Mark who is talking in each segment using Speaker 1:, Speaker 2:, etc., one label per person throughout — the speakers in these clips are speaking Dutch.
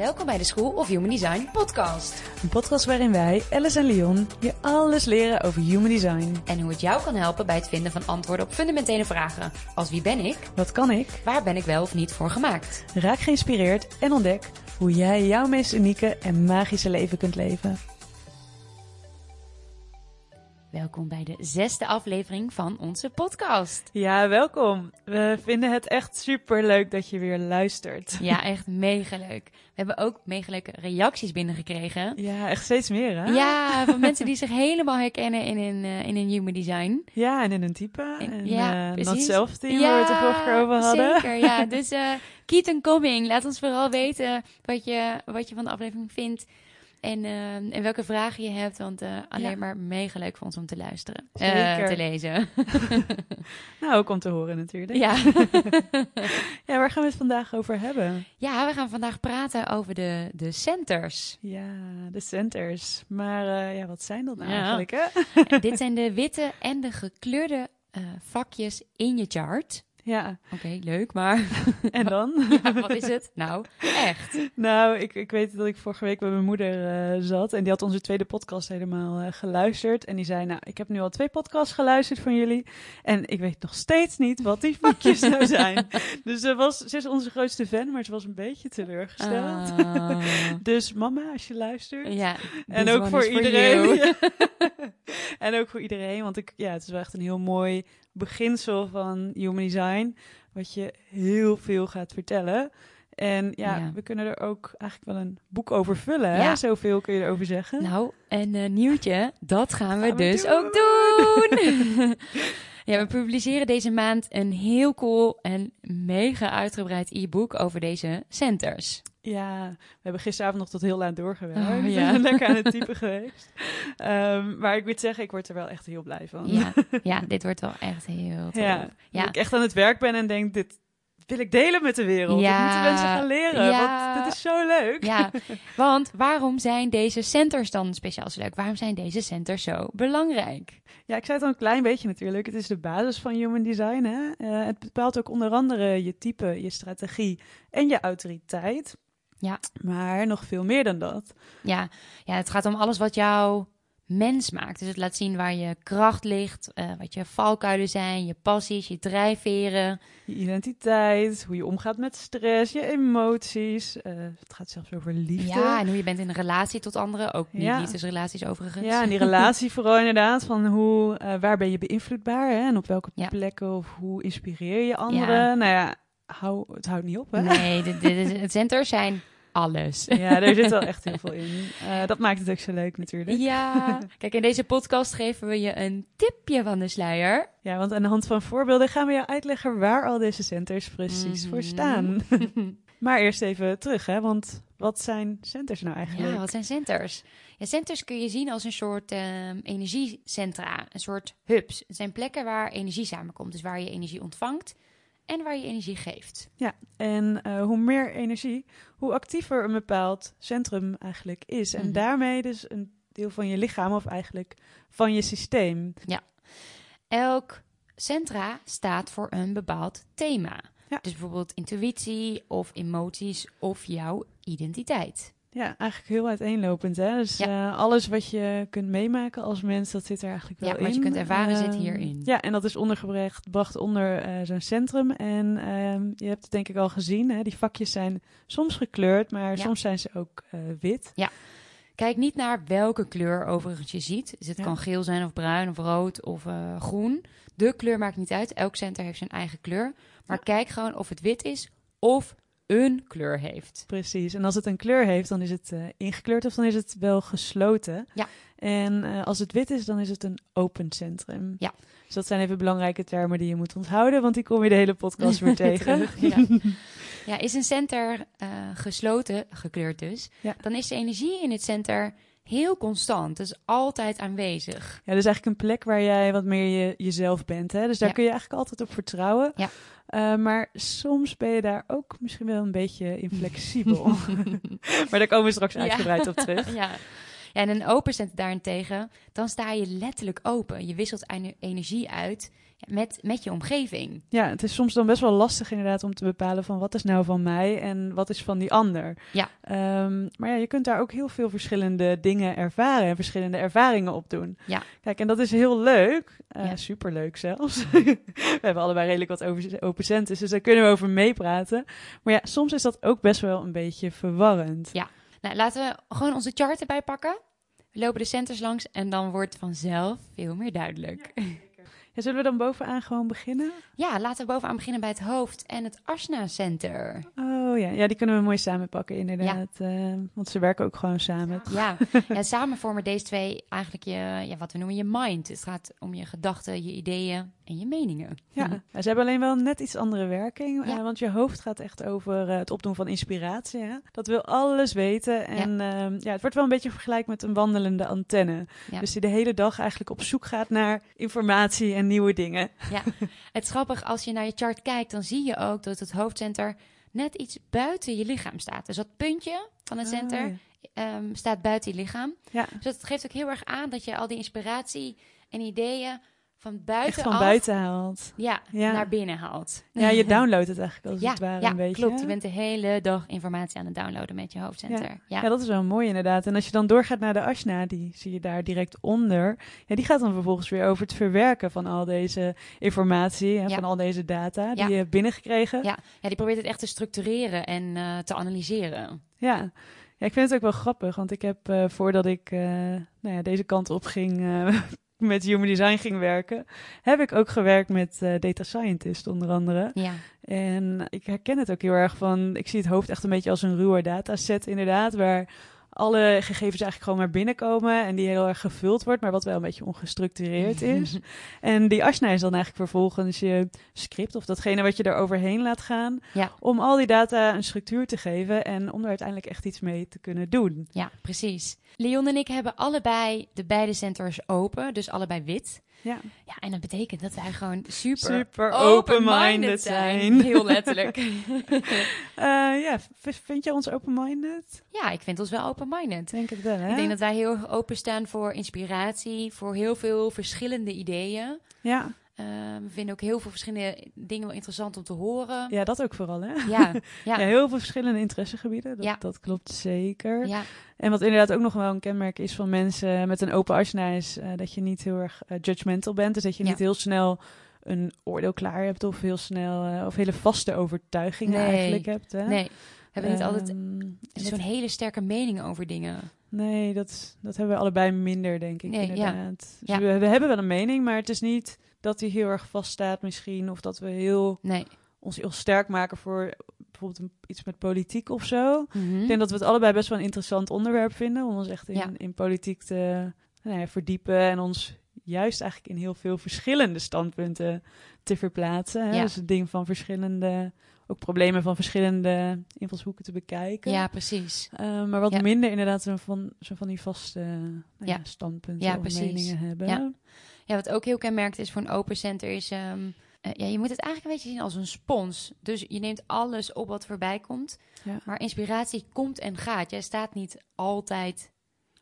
Speaker 1: Welkom bij de School of Human Design podcast.
Speaker 2: Een podcast waarin wij, Alice en Leon, je alles leren over human design.
Speaker 1: En hoe het jou kan helpen bij het vinden van antwoorden op fundamentele vragen. Als wie ben ik?
Speaker 2: Wat kan ik?
Speaker 1: Waar ben ik wel of niet voor gemaakt?
Speaker 2: Raak geïnspireerd en ontdek hoe jij jouw meest unieke en magische leven kunt leven.
Speaker 1: Welkom bij de zesde aflevering van onze podcast.
Speaker 2: Ja, welkom. We vinden het echt super leuk dat je weer luistert.
Speaker 1: Ja, echt mega leuk. We hebben ook mega leuke reacties binnengekregen.
Speaker 2: Ja, echt steeds meer hè?
Speaker 1: Ja, van mensen die zich helemaal herkennen in een, uh, in een human design.
Speaker 2: Ja, en in een type. En,
Speaker 1: ja,
Speaker 2: uh, not self team
Speaker 1: ja,
Speaker 2: waar we het er vorige keer over hadden.
Speaker 1: Zeker, ja. Dus uh, keep coming. Laat ons vooral weten wat je, wat je van de aflevering vindt. En, uh, en welke vragen je hebt, want uh, alleen
Speaker 2: Ja.
Speaker 1: maar mega leuk voor ons om te luisteren.
Speaker 2: Zeker.
Speaker 1: Uh, te lezen.
Speaker 2: Nou, ook om te horen natuurlijk.
Speaker 1: ja.
Speaker 2: Ja, waar gaan we het vandaag over hebben?
Speaker 1: ja, we gaan vandaag praten over de, de centers.
Speaker 2: Ja, de centers. Maar eh, ja, wat zijn dat nou
Speaker 1: Ja.
Speaker 2: eigenlijk hè?
Speaker 1: Dit zijn de witte en de gekleurde eh, vakjes in je chart.
Speaker 2: Ja,
Speaker 1: Oké, leuk, maar
Speaker 2: en dan?
Speaker 1: ja, wat is het? Nou, echt.
Speaker 2: Nou, ik, ik weet dat ik vorige week bij mijn moeder eh, zat en die had onze tweede podcast helemaal eh, geluisterd. En die zei, nou, ik heb nu al twee podcasts geluisterd van jullie en ik weet nog steeds niet wat die vakjes nou zijn. Dus ze, was, ze is onze grootste fan, maar ze was een beetje teleurgesteld.
Speaker 1: Ah.
Speaker 2: Dus mama, als je luistert.
Speaker 1: ja,
Speaker 2: En ook voor iedereen. en ook voor iedereen, want ik, ja, het is wel echt een heel mooi beginsel van Human Design, wat je heel veel gaat vertellen. En ja,
Speaker 1: Ja.
Speaker 2: we kunnen er ook eigenlijk wel een boek over vullen. Hè?
Speaker 1: Ja.
Speaker 2: Zoveel kun je erover zeggen.
Speaker 1: Nou, en eh nieuwtje, dat gaan we
Speaker 2: Gaan we
Speaker 1: dus
Speaker 2: doen.
Speaker 1: ook doen. ja, we publiceren deze maand een heel cool en mega uitgebreid e-book over deze centers.
Speaker 2: Ja, we hebben gisteravond nog tot heel laat doorgewerkt.
Speaker 1: Oh, ja.
Speaker 2: Lekker aan het typen geweest. Ehm, maar ik moet zeggen, ik word er wel echt heel blij van.
Speaker 1: Ja, ja dit wordt wel echt heel tof.
Speaker 2: Ja,
Speaker 1: Ja.
Speaker 2: Dat ik echt aan het werk ben en denk, dit wil ik delen met de wereld.
Speaker 1: Ja.
Speaker 2: Dat moeten mensen gaan leren,
Speaker 1: Ja.
Speaker 2: want dit is zo leuk.
Speaker 1: Ja, want waarom zijn deze centers dan speciaal zo leuk? Waarom zijn deze centers zo belangrijk?
Speaker 2: Ja, ik zei het al een klein beetje natuurlijk. Het is de basis van human design. Hè? Eh, het bepaalt ook onder andere je type, je strategie en je autoriteit.
Speaker 1: Ja.
Speaker 2: Maar nog veel meer dan dat.
Speaker 1: Ja, ja, het gaat om alles wat jou mens maakt. Dus het laat zien waar je kracht ligt, eh, wat je valkuilen zijn, je passies, je drijfveren.
Speaker 2: Je identiteit, hoe je omgaat met stress, je emoties. Eh, het gaat zelfs over liefde.
Speaker 1: Ja, en hoe je bent in een relatie tot anderen. Ook niet
Speaker 2: Ja.
Speaker 1: liefdesrelaties overigens.
Speaker 2: Ja, en die relatie vooral inderdaad. Van hoe, eh, waar ben je beïnvloedbaar hè? en op welke
Speaker 1: Ja.
Speaker 2: plekken of hoe inspireer je anderen.
Speaker 1: Ja.
Speaker 2: Nou ja, hou, het houdt niet op hè.
Speaker 1: Nee, is, het centers zijn alles.
Speaker 2: Ja, er zit wel echt heel veel in. Eh, dat maakt het ook zo leuk natuurlijk.
Speaker 1: Ja, kijk, in deze podcast geven we je een tipje van de sluier.
Speaker 2: Ja, want aan de hand van voorbeelden gaan we jou uitleggen waar al deze centers precies voor
Speaker 1: Mhm.
Speaker 2: staan. maar eerst even terug, hè? Want wat zijn centers nou eigenlijk?
Speaker 1: Ja, wat zijn centers? Ja, centers kun je zien als een soort ehm, energiecentra, een soort hubs. Het zijn plekken waar energie samenkomt, dus waar je energie ontvangt en waar je energie geeft.
Speaker 2: Ja, en eh, hoe meer energie, hoe actiever een bepaald centrum eigenlijk is. En
Speaker 1: Mhm.
Speaker 2: daarmee dus een deel van je lichaam of eigenlijk van je systeem.
Speaker 1: Elk centra staat voor een bepaald thema.
Speaker 2: Ja.
Speaker 1: Dus bijvoorbeeld intuïtie of emoties of jouw identiteit.
Speaker 2: Ja, eigenlijk heel uiteenlopend. Hè? Dus
Speaker 1: Ja.
Speaker 2: eh, alles wat je kunt meemaken als mens, dat zit er eigenlijk wel
Speaker 1: Ja,
Speaker 2: in.
Speaker 1: wat je kunt ervaren zit
Speaker 2: Ehm,
Speaker 1: hierin.
Speaker 2: Ja, en dat is ondergebracht gebracht onder eh, zo'n centrum. En ehm, je hebt het denk ik al gezien, hè? die vakjes zijn soms gekleurd, maar
Speaker 1: Ja.
Speaker 2: soms zijn ze ook eh, wit.
Speaker 1: Kijk niet naar welke kleur overigens je ziet. Dus het
Speaker 2: Ja.
Speaker 1: kan geel zijn of bruin of rood of groen. De kleur maakt niet uit. Elk center heeft zijn eigen kleur. Maar
Speaker 2: Ja.
Speaker 1: kijk gewoon of het wit is of een kleur heeft.
Speaker 2: Precies. En als het een kleur heeft, dan is het eh, ingekleurd of dan is het wel gesloten.
Speaker 1: Ja.
Speaker 2: En eh, als het wit is, dan is het een open centrum.
Speaker 1: Ja.
Speaker 2: Dus dat zijn even belangrijke termen die je moet onthouden, want die kom je de hele podcast weer tegen.
Speaker 1: Ja. Ja, is een center eh, gesloten, gekleurd dus,
Speaker 2: Ja.
Speaker 1: dan is de energie in het center heel constant. Dus altijd aanwezig.
Speaker 2: Ja, dus eigenlijk een plek waar jij wat meer je, jezelf bent. Hè? Dus daar
Speaker 1: Ja.
Speaker 2: kun je eigenlijk altijd op vertrouwen.
Speaker 1: Ja.
Speaker 2: Eh, maar soms ben je daar ook misschien wel een beetje inflexibel. maar daar komen we straks
Speaker 1: Ja.
Speaker 2: uitgebreid op terug.
Speaker 1: Ja. Ja, en een open center daarentegen, dan sta je letterlijk open. Je wisselt ene- energie uit met, met je omgeving.
Speaker 2: Ja, het is soms dan best wel lastig inderdaad om te bepalen van wat is nou van mij en wat is van die ander.
Speaker 1: Ja.
Speaker 2: Ehm, maar ja, je kunt daar ook heel veel verschillende dingen ervaren en verschillende ervaringen op doen.
Speaker 1: Ja.
Speaker 2: Kijk, en dat is heel leuk. Uh,
Speaker 1: Ja.
Speaker 2: Superleuk zelfs. we hebben allebei redelijk wat over, open centers, dus daar kunnen we over meepraten. Maar ja, soms is dat ook best wel een beetje verwarrend.
Speaker 1: Ja. Nou, laten we gewoon onze chart erbij pakken. We lopen de centers langs en dan wordt vanzelf veel meer duidelijk. Ja.
Speaker 2: Ja, zullen we dan bovenaan gewoon beginnen?
Speaker 1: laten we bovenaan beginnen bij het hoofd en het Asna Center.
Speaker 2: Oh ja, ja die kunnen we mooi samenpakken inderdaad. Ja. Uh, want ze werken ook gewoon samen.
Speaker 1: Ja, ja samen vormen deze twee eigenlijk je, ja, wat we noemen je mind. Het gaat om je gedachten, je ideeën en je meningen.
Speaker 2: Ja, ze hebben alleen wel net iets andere werking. Ja. Uh, want je hoofd gaat echt over uh, het opdoen van inspiratie. Hè? Dat wil alles weten. En ja. ja. het wordt wel een beetje vergelijk met een wandelende antenne. Ja. Dus die de hele dag eigenlijk op zoek gaat naar informatie en nieuwe dingen.
Speaker 1: Ja, het is grappig. Als je naar je chart kijkt, dan zie je ook dat het hoofdcenter net iets buiten je lichaam staat. Dus dat puntje van het center oh, ja. um, staat buiten je lichaam.
Speaker 2: Ja.
Speaker 1: Dus dat geeft ook heel erg aan dat je al die inspiratie en ideeën van buiten
Speaker 2: Echt van buiten haalt.
Speaker 1: Ja, ja, naar binnen haalt.
Speaker 2: Ja, je downloadt het eigenlijk als
Speaker 1: ja,
Speaker 2: het ware
Speaker 1: ja,
Speaker 2: een beetje.
Speaker 1: klopt. Je bent de hele dag informatie aan het downloaden met je hoofdcenter.
Speaker 2: Ja.
Speaker 1: Ja,
Speaker 2: ja. dat is wel mooi inderdaad. En als je dan doorgaat naar de Ashna, die zie je daar direct onder. Ja, die gaat dan vervolgens weer over het verwerken van al deze informatie en van al deze data die je hebt binnengekregen.
Speaker 1: Ja. ja, die probeert het echt te structureren en uh, te analyseren.
Speaker 2: Ja. Ja, ik vind het ook wel grappig, want ik heb uh, voordat ik uh, nou ja, deze kant op ging met human design ging werken, heb ik ook gewerkt met uh, data scientist onder andere.
Speaker 1: Ja.
Speaker 2: En ik herken het ook heel erg van, ik zie het hoofd echt een beetje als een ruwe dataset inderdaad, waar alle gegevens eigenlijk gewoon maar binnenkomen en die heel erg gevuld wordt, maar wat wel een beetje ongestructureerd is. en die Ashna is dan eigenlijk vervolgens je script of datgene wat je er overheen laat gaan,
Speaker 1: ja.
Speaker 2: om al die data een structuur te geven en om er uiteindelijk echt iets mee te kunnen doen.
Speaker 1: Ja, precies. Leon en ik hebben allebei de beide centers open, dus allebei wit.
Speaker 2: Ja.
Speaker 1: ja, en dat betekent dat wij gewoon super,
Speaker 2: super open-minded zijn.
Speaker 1: Heel letterlijk.
Speaker 2: uh, ja, vind je ons open-minded?
Speaker 1: Ja, ik vind ons wel open-minded.
Speaker 2: Denk het wel, hè?
Speaker 1: Ik denk dat wij heel erg openstaan voor inspiratie, voor heel veel verschillende ideeën.
Speaker 2: Ja.
Speaker 1: Uh, we vinden ook heel veel verschillende dingen wel interessant om te horen.
Speaker 2: Ja, dat ook vooral, hè?
Speaker 1: Ja, ja.
Speaker 2: ja heel veel verschillende interessegebieden. Dat,
Speaker 1: ja.
Speaker 2: dat klopt zeker.
Speaker 1: Ja.
Speaker 2: En wat inderdaad ook nog wel een kenmerk is van mensen met een open asna is uh, dat je niet heel erg uh, judgmental bent. Dus dat je niet heel snel een oordeel klaar hebt of heel snel uh, of hele vaste overtuigingen
Speaker 1: nee.
Speaker 2: eigenlijk hebt. Hè?
Speaker 1: Nee, we hebben niet
Speaker 2: Ehm,
Speaker 1: altijd zo'n hele sterke mening over dingen.
Speaker 2: Nee, dat, dat hebben we allebei minder, denk ik,
Speaker 1: Nee,
Speaker 2: inderdaad. Dus
Speaker 1: Ja.
Speaker 2: we, we hebben wel een mening, maar het is niet dat die heel erg vaststaat misschien. Of dat we heel,
Speaker 1: Nee.
Speaker 2: ons heel sterk maken voor bijvoorbeeld een, iets met politiek of zo.
Speaker 1: Mhm.
Speaker 2: Ik denk dat we het allebei best wel een interessant onderwerp vinden. Om ons echt in,
Speaker 1: Ja.
Speaker 2: in politiek te nou ja, verdiepen. En ons juist eigenlijk in heel veel verschillende standpunten te verplaatsen. Hè?
Speaker 1: Ja.
Speaker 2: Dus het ding van verschillende, ook problemen van verschillende invalshoeken te bekijken.
Speaker 1: Ja, precies.
Speaker 2: Uh, maar wat
Speaker 1: Ja.
Speaker 2: minder inderdaad zo van, zo van die vaste nou ja, standpunten of meningen hebben.
Speaker 1: Ja. Wat ook heel kenmerkt is voor een open center is... ehm, eh, ja, je moet het eigenlijk een beetje zien als een spons. Dus je neemt alles op wat voorbij komt.
Speaker 2: Ja.
Speaker 1: Maar inspiratie komt en gaat. Jij staat niet altijd,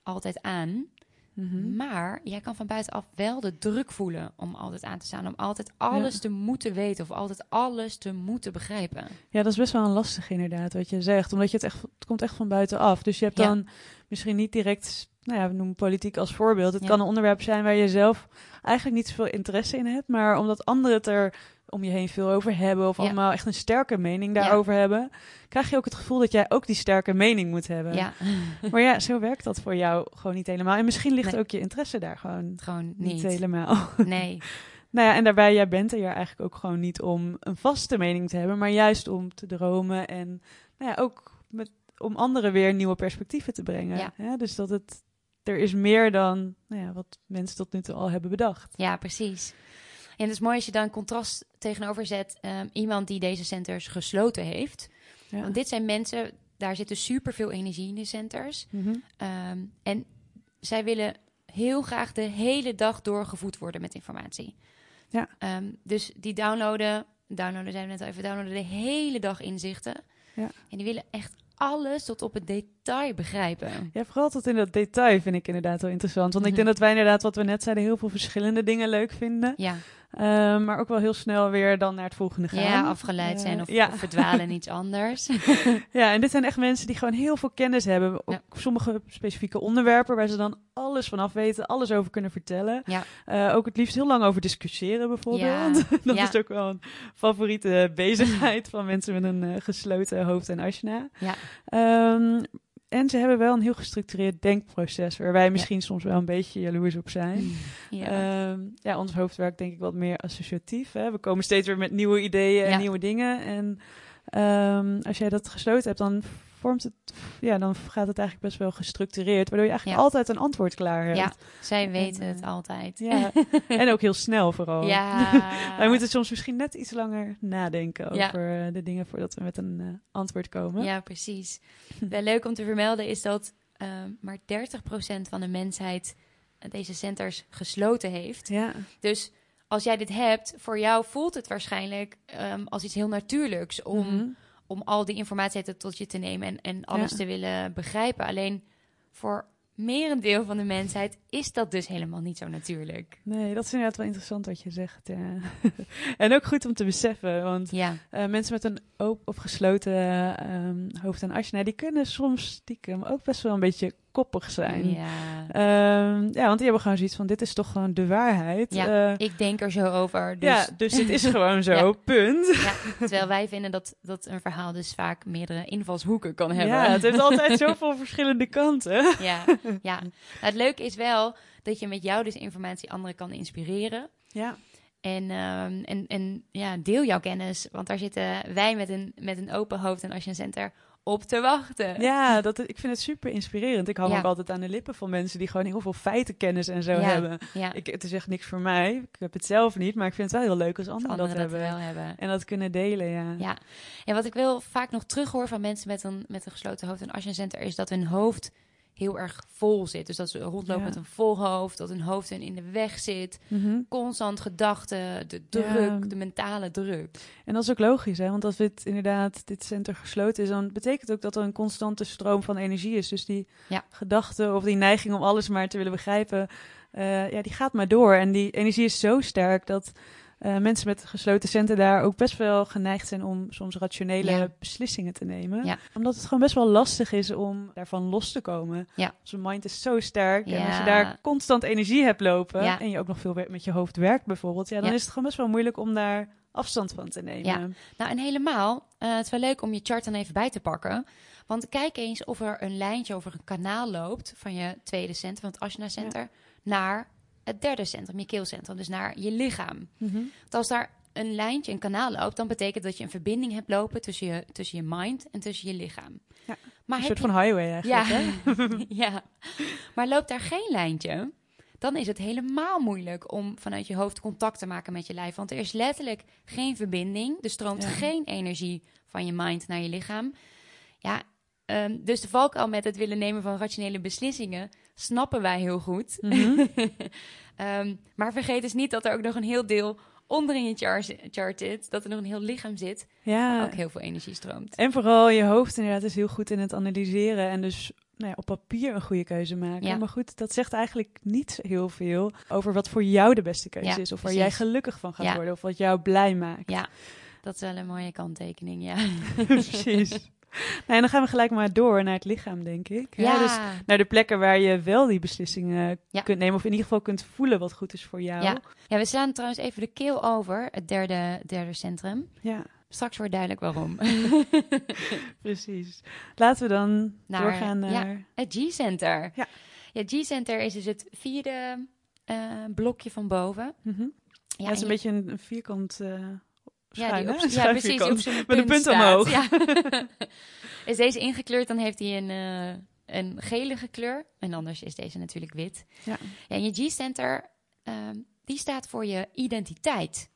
Speaker 1: altijd aan.
Speaker 2: Mhm.
Speaker 1: Maar jij kan van buitenaf wel de druk voelen om altijd aan te staan. Om altijd alles
Speaker 2: Ja.
Speaker 1: te moeten weten of altijd alles te moeten begrijpen.
Speaker 2: Ja, dat is best wel een lastig inderdaad wat je zegt. Omdat je het echt, het komt echt van buitenaf. Dus je hebt
Speaker 1: Ja.
Speaker 2: dan misschien niet direct, nou ja, we noemen politiek als voorbeeld. Het kan een onderwerp zijn waar je zelf eigenlijk niet zoveel interesse in hebt. Maar omdat anderen het er om je heen veel over hebben. Of
Speaker 1: Ja.
Speaker 2: allemaal echt een sterke mening daarover hebben. Krijg je ook het gevoel dat jij ook die sterke mening moet hebben.
Speaker 1: Ja,
Speaker 2: Maar ja, zo werkt dat voor jou gewoon niet helemaal. En misschien ligt
Speaker 1: Nee.
Speaker 2: ook je interesse daar gewoon
Speaker 1: gewoon
Speaker 2: niet,
Speaker 1: niet.
Speaker 2: helemaal.
Speaker 1: Nee,
Speaker 2: Nou ja, en daarbij, jij bent er eigenlijk ook gewoon niet om een vaste mening te hebben, maar juist om te dromen en nou ja, ook met, om anderen weer nieuwe perspectieven te brengen.
Speaker 1: Ja.
Speaker 2: Dus dat het, er is meer dan nou ja, wat mensen tot nu toe al hebben bedacht.
Speaker 1: ja, precies. En het is mooi als je dan contrast tegenover zet. ehm, iemand die deze centers gesloten heeft.
Speaker 2: Ja.
Speaker 1: Want dit zijn mensen, daar zitten superveel energie in de centers.
Speaker 2: Mhm.
Speaker 1: Ehm, en zij willen heel graag de hele dag doorgevoed worden met informatie.
Speaker 2: Ja.
Speaker 1: Ehm, dus die downloaden, downloaden zijn we net al even, downloaden de hele dag inzichten.
Speaker 2: Ja.
Speaker 1: En die willen echt alles tot op het detail begrijpen.
Speaker 2: Ja, vooral tot in dat detail vind ik inderdaad wel interessant. Want ik
Speaker 1: Mhm.
Speaker 2: denk dat wij inderdaad, wat we net zeiden, heel veel verschillende dingen leuk vinden.
Speaker 1: Ja,
Speaker 2: Ehm, maar ook wel heel snel weer dan naar het volgende gaan.
Speaker 1: Ja, afgeleid
Speaker 2: Eh,
Speaker 1: zijn of,
Speaker 2: ja.
Speaker 1: of verdwalen in iets anders.
Speaker 2: Ja, en dit zijn echt mensen die gewoon heel veel kennis hebben op
Speaker 1: Ja.
Speaker 2: sommige specifieke onderwerpen waar ze dan alles vanaf weten, alles over kunnen vertellen.
Speaker 1: Ja.
Speaker 2: Eh, ook het liefst heel lang over discussiëren bijvoorbeeld. Dat is ook wel een favoriete bezigheid van mensen met een eh, gesloten hoofd en asana.
Speaker 1: Ja.
Speaker 2: Ehm, en ze hebben wel een heel gestructureerd denkproces, waar wij misschien soms wel een beetje jaloers op zijn.
Speaker 1: ja.
Speaker 2: Ehm, ja, ons hoofd werkt denk ik wat meer associatief. Hè? We komen steeds weer met nieuwe ideeën en
Speaker 1: Ja.
Speaker 2: nieuwe dingen. En ehm, als jij dat gesloten hebt, dan vormt het, ja, dan gaat het eigenlijk best wel gestructureerd, waardoor je eigenlijk
Speaker 1: Ja.
Speaker 2: altijd een antwoord klaar hebt.
Speaker 1: ja, zij weten
Speaker 2: En,
Speaker 1: het
Speaker 2: eh,
Speaker 1: altijd.
Speaker 2: Ja. en ook heel snel vooral.
Speaker 1: Ja.
Speaker 2: Wij moeten soms misschien net iets langer nadenken over eh, de dingen voordat we met een eh, antwoord komen.
Speaker 1: Ja, precies. Wel leuk om te vermelden is dat eh, maar 30% van de mensheid eh, deze centers gesloten heeft.
Speaker 2: Ja.
Speaker 1: Dus als jij dit hebt, voor jou voelt het waarschijnlijk ehm, als iets heel natuurlijks om,
Speaker 2: Mhm.
Speaker 1: Om al die informatie tot- tot je te nemen en, en alles
Speaker 2: Ja.
Speaker 1: te willen begrijpen. Alleen voor merendeel van de mensheid is dat dus helemaal niet zo natuurlijk.
Speaker 2: Nee, dat is inderdaad wel interessant wat je zegt. Ja. en ook goed om te beseffen, want
Speaker 1: Ja,
Speaker 2: Eh, mensen met een open of gesloten ehm, hoofd en asje, die kunnen soms stiekem ook best wel een beetje koppig zijn. Ja.
Speaker 1: ja.
Speaker 2: ja, want die hebben gewoon zoiets van, dit is toch gewoon de waarheid.
Speaker 1: Ja,
Speaker 2: Eh,
Speaker 1: ik denk er zo over. Dus,
Speaker 2: ja, dus dit is gewoon zo,
Speaker 1: Ja.
Speaker 2: punt.
Speaker 1: Ja, terwijl wij vinden dat, dat een verhaal dus vaak meerdere invalshoeken kan hebben.
Speaker 2: Ja, het heeft altijd zoveel verschillende kanten.
Speaker 1: ja, ja. Nou, het leuke is wel dat je met jou dus informatie anderen kan inspireren.
Speaker 2: Ja,
Speaker 1: En, ehm, en, en ja, deel jouw kennis, want daar zitten wij met een, met een open hoofd en Asian Center op te wachten.
Speaker 2: ja dat, ik vind het super inspirerend. Ik hou
Speaker 1: Ja.
Speaker 2: ook altijd aan de lippen van mensen die gewoon heel veel feitenkennis en zo
Speaker 1: Ja.
Speaker 2: hebben.
Speaker 1: ja.
Speaker 2: Ik, het is echt niks voor mij. Ik heb het zelf niet, maar ik vind het wel heel leuk als anderen,
Speaker 1: anderen
Speaker 2: dat
Speaker 1: dat
Speaker 2: hebben.
Speaker 1: wel hebben.
Speaker 2: En dat kunnen delen, ja.
Speaker 1: Ja. En wat ik wel vaak nog terughoor van mensen met een, met een gesloten hoofd en Asian Center is dat hun hoofd heel erg vol zit. Dus dat ze rondlopen
Speaker 2: Ja.
Speaker 1: met een vol hoofd, dat hun hoofd hun in de weg zit.
Speaker 2: Mhm.
Speaker 1: Constant gedachten, de druk,
Speaker 2: Ja.
Speaker 1: de mentale druk.
Speaker 2: En dat is ook logisch, hè? want als dit inderdaad dit center gesloten is, dan betekent ook dat er een constante stroom van energie is. Dus die
Speaker 1: Ja.
Speaker 2: gedachte of die neiging om alles maar te willen begrijpen, eh, ja, die gaat maar door. En die energie is zo sterk dat eh, mensen met gesloten centen daar ook best wel geneigd zijn om soms rationele
Speaker 1: Ja.
Speaker 2: beslissingen te nemen.
Speaker 1: Ja.
Speaker 2: Omdat het gewoon best wel lastig is om daarvan los te komen.
Speaker 1: Ja.
Speaker 2: Onze mind is zo sterk. En als je daar constant energie hebt lopen en je ook nog veel met je hoofd werkt bijvoorbeeld, ja, dan is het gewoon best wel moeilijk om daar afstand van te nemen.
Speaker 1: Ja. Nou, en helemaal, eh, het is wel leuk om je chart dan even bij te pakken. Want kijk eens of er een lijntje over een kanaal loopt van je tweede centrum, van het Ashna Center, naar het derde centrum, je keelcentrum, dus naar je lichaam.
Speaker 2: Mhm.
Speaker 1: Want als daar een lijntje, een kanaal loopt, dan betekent dat je een verbinding hebt lopen tussen je, tussen je mind en tussen je lichaam.
Speaker 2: Ja,
Speaker 1: maar
Speaker 2: Een soort
Speaker 1: je-
Speaker 2: van highway eigenlijk.
Speaker 1: ja.
Speaker 2: hè?
Speaker 1: ja, maar loopt daar geen lijntje, dan is het helemaal moeilijk om vanuit je hoofd contact te maken met je lijf. Want er is letterlijk geen verbinding. Er stroomt
Speaker 2: Ja.
Speaker 1: geen energie van je mind naar je lichaam. Ja, ehm, dus de valkuil met het willen nemen van rationele beslissingen snappen wij heel goed.
Speaker 2: Mhm.
Speaker 1: Ehm, maar vergeet dus niet dat er ook nog een heel deel onderin je chart, chart zit. Dat er nog een heel lichaam zit. Waar
Speaker 2: Ja,
Speaker 1: ook heel veel energie stroomt.
Speaker 2: en vooral je hoofd inderdaad is heel goed in het analyseren en dus nou ja, op papier een goede keuze maken.
Speaker 1: Ja.
Speaker 2: Maar goed, dat zegt eigenlijk niet heel veel over wat voor jou de beste keuze
Speaker 1: Ja,
Speaker 2: is. Of waar
Speaker 1: precies.
Speaker 2: jij gelukkig van gaat
Speaker 1: Ja.
Speaker 2: worden of wat jou blij maakt.
Speaker 1: Ja, dat is wel een mooie kanttekening, ja.
Speaker 2: Precies. Nou, en dan gaan we gelijk maar door naar het lichaam, denk ik.
Speaker 1: Ja,
Speaker 2: Dus naar de plekken waar je wel die beslissingen
Speaker 1: Ja.
Speaker 2: kunt nemen. Of in ieder geval kunt voelen wat goed is voor jou.
Speaker 1: Ja. ja, we slaan trouwens even de keel over, het derde, derde centrum.
Speaker 2: Ja,
Speaker 1: Straks wordt duidelijk waarom.
Speaker 2: precies. Laten we dan
Speaker 1: Naar-
Speaker 2: doorgaan
Speaker 1: ja.
Speaker 2: naar...
Speaker 1: het G-center.
Speaker 2: Ja.
Speaker 1: Ja, G-center is dus het vierde eh, blokje van boven.
Speaker 2: Mhm. Ja,
Speaker 1: Ja,
Speaker 2: het is
Speaker 1: en
Speaker 2: een beetje een, een vierkant uh,
Speaker 1: Ja, die op, ja precies. op zijn
Speaker 2: Met een punt
Speaker 1: staat.
Speaker 2: omhoog.
Speaker 1: Ja. is deze ingekleurd, dan heeft hij een, eh, een gelige kleur. En anders is deze natuurlijk wit.
Speaker 2: Ja.
Speaker 1: Ja, en je G-center, ehm, die staat voor je identiteit.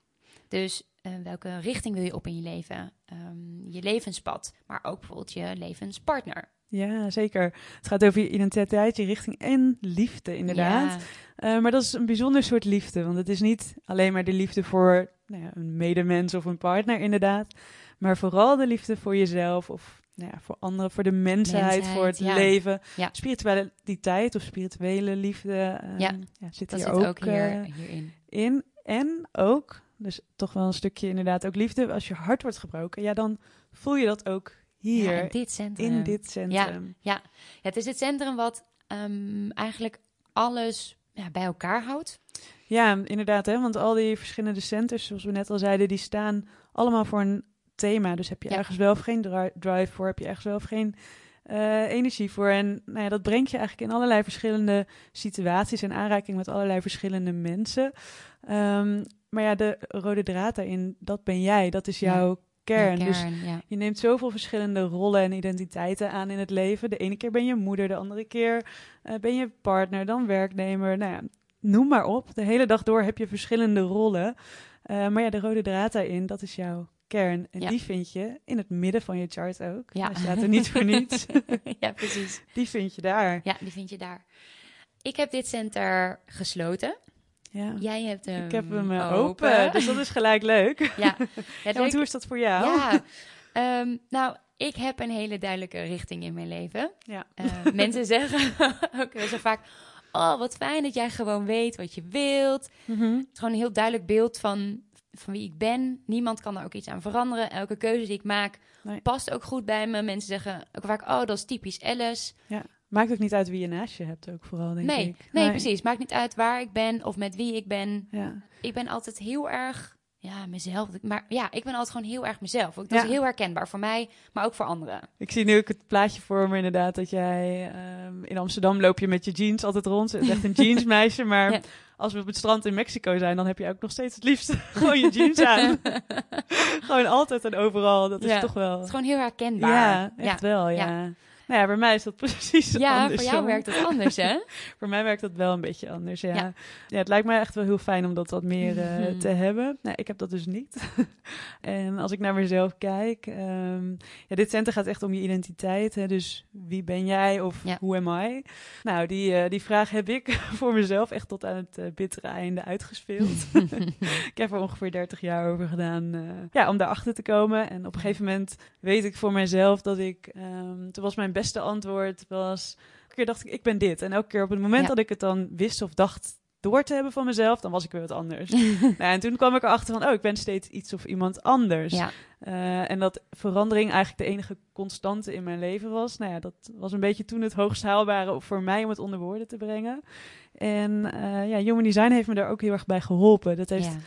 Speaker 1: Dus eh, welke richting wil je op in je leven? Ehm, je levenspad, maar ook bijvoorbeeld je levenspartner.
Speaker 2: Ja, zeker. Het gaat over je identiteit, je richting en liefde, inderdaad.
Speaker 1: Ja,
Speaker 2: Uh, maar dat is een bijzonder soort liefde. Want het is niet alleen maar de liefde voor nou ja, een medemens of een partner, inderdaad. Maar vooral de liefde voor jezelf of nou ja, voor anderen, voor de mensheid,
Speaker 1: Mensheid,
Speaker 2: voor het
Speaker 1: ja.
Speaker 2: leven.
Speaker 1: Ja.
Speaker 2: Spiritualiteit of spirituele liefde uh,
Speaker 1: Ja,
Speaker 2: ja, zit
Speaker 1: dat
Speaker 2: hier
Speaker 1: zit
Speaker 2: ook,
Speaker 1: ook hier,
Speaker 2: uh,
Speaker 1: hierin.
Speaker 2: in. En ook, dus toch wel een stukje inderdaad ook liefde. Als je hart wordt gebroken, ja, dan voel je dat ook hier.
Speaker 1: Ja, in dit centrum.
Speaker 2: in dit centrum.
Speaker 1: Ja, het is het centrum wat ehm, eigenlijk alles ja, bij elkaar houdt.
Speaker 2: Ja, inderdaad. Hè? Want al die verschillende centers, zoals we net al zeiden, die staan allemaal voor een thema. Dus heb je
Speaker 1: Ja.
Speaker 2: ergens wel of geen dri- drive voor, heb je ergens wel of geen eh, energie voor. En nou ja, dat brengt je eigenlijk in allerlei verschillende situaties en aanraking met allerlei verschillende mensen. Ehm, maar ja, de rode draad daarin, dat ben jij. Dat is
Speaker 1: Ja.
Speaker 2: jouw kern. Dus
Speaker 1: ja.
Speaker 2: je neemt zoveel verschillende rollen en identiteiten aan in het leven. De ene keer ben je moeder, de andere keer eh, ben je partner, dan werknemer. Nou ja, noem maar op. De hele dag door heb je verschillende rollen. Eh, maar ja, de rode draad daarin, dat is jouw kern. En
Speaker 1: Ja.
Speaker 2: die vind je in het midden van je chart ook.
Speaker 1: Ja.
Speaker 2: Hij staat er niet voor niets.
Speaker 1: ja, precies.
Speaker 2: die vind je daar.
Speaker 1: Ja, die vind je daar. Ik heb dit center gesloten.
Speaker 2: Ja.
Speaker 1: Jij hebt hem
Speaker 2: Ik heb hem eh, open. dus dat is gelijk leuk.
Speaker 1: Ja,
Speaker 2: want
Speaker 1: leuk-
Speaker 2: hoe is dat voor jou?
Speaker 1: ja. Ehm, nou, ik heb een hele duidelijke richting in mijn leven.
Speaker 2: Ja.
Speaker 1: Eh, mensen zeggen ook heel zo vaak... Oh, wat fijn dat jij gewoon weet wat je wilt.
Speaker 2: Mhm.
Speaker 1: Het is gewoon een heel duidelijk beeld van, van wie ik ben. Niemand kan er ook iets aan veranderen. Elke keuze die ik maak
Speaker 2: Nee.
Speaker 1: past ook goed bij me. Mensen zeggen ook vaak... Oh, dat is typisch Alice.
Speaker 2: Maakt ook niet uit wie je naast je hebt ook vooral, denk
Speaker 1: Nee,
Speaker 2: ik.
Speaker 1: nee, precies. Maakt niet uit waar ik ben of met wie ik ben.
Speaker 2: Ja.
Speaker 1: ik ben altijd heel erg, ja, mezelf. Maar ja, ik ben altijd gewoon heel erg mezelf. Dat
Speaker 2: Ja.
Speaker 1: is heel herkenbaar voor mij, maar ook voor anderen.
Speaker 2: Ik zie nu ook het plaatje voor me inderdaad dat jij ehm, in Amsterdam loop je met je jeans altijd rond. Het is echt een jeansmeisje, maar
Speaker 1: Ja.
Speaker 2: als we op het strand in Mexico zijn, dan heb je ook nog steeds het liefst gewoon je jeans aan. gewoon altijd en overal. Dat is
Speaker 1: Ja.
Speaker 2: toch wel.
Speaker 1: Het is gewoon heel herkenbaar.
Speaker 2: Ja, echt wel. Ja.
Speaker 1: Ja.
Speaker 2: Nou ja, bij mij is dat precies
Speaker 1: Ja,
Speaker 2: anders.
Speaker 1: voor jou werkt het anders, hè?
Speaker 2: Voor mij werkt dat wel een beetje anders, ja. ja.
Speaker 1: Ja.
Speaker 2: het lijkt mij echt wel heel fijn om dat wat meer eh,
Speaker 1: Mhm.
Speaker 2: te hebben. Nou, ik heb dat dus niet. en als ik naar mezelf kijk... ehm, ja, dit center gaat echt om je identiteit. Hè? Dus wie ben jij of
Speaker 1: Ja.
Speaker 2: hoe am I? Nou, die, eh, die vraag heb ik voor mezelf echt tot aan het eh, bittere einde uitgespeeld. ik heb er ongeveer 30 jaar over gedaan ja, om daarachter te komen. En op een gegeven moment weet ik voor mezelf dat ik... ehm, toen was mijn beste antwoord was... Elke keer dacht ik, ik ben dit. En elke keer op het moment
Speaker 1: Ja.
Speaker 2: dat ik het dan wist of dacht door te hebben van mezelf, dan was ik weer wat anders. nou, en toen kwam ik erachter van, oh, ik ben steeds iets of iemand anders.
Speaker 1: ja,
Speaker 2: Eh, en dat verandering eigenlijk de enige constante in mijn leven was. Nou ja, dat was een beetje toen het hoogst haalbare voor mij om het onder woorden te brengen. En eh, ja, Human Design heeft me daar ook heel erg bij geholpen. Dat heeft
Speaker 1: ja.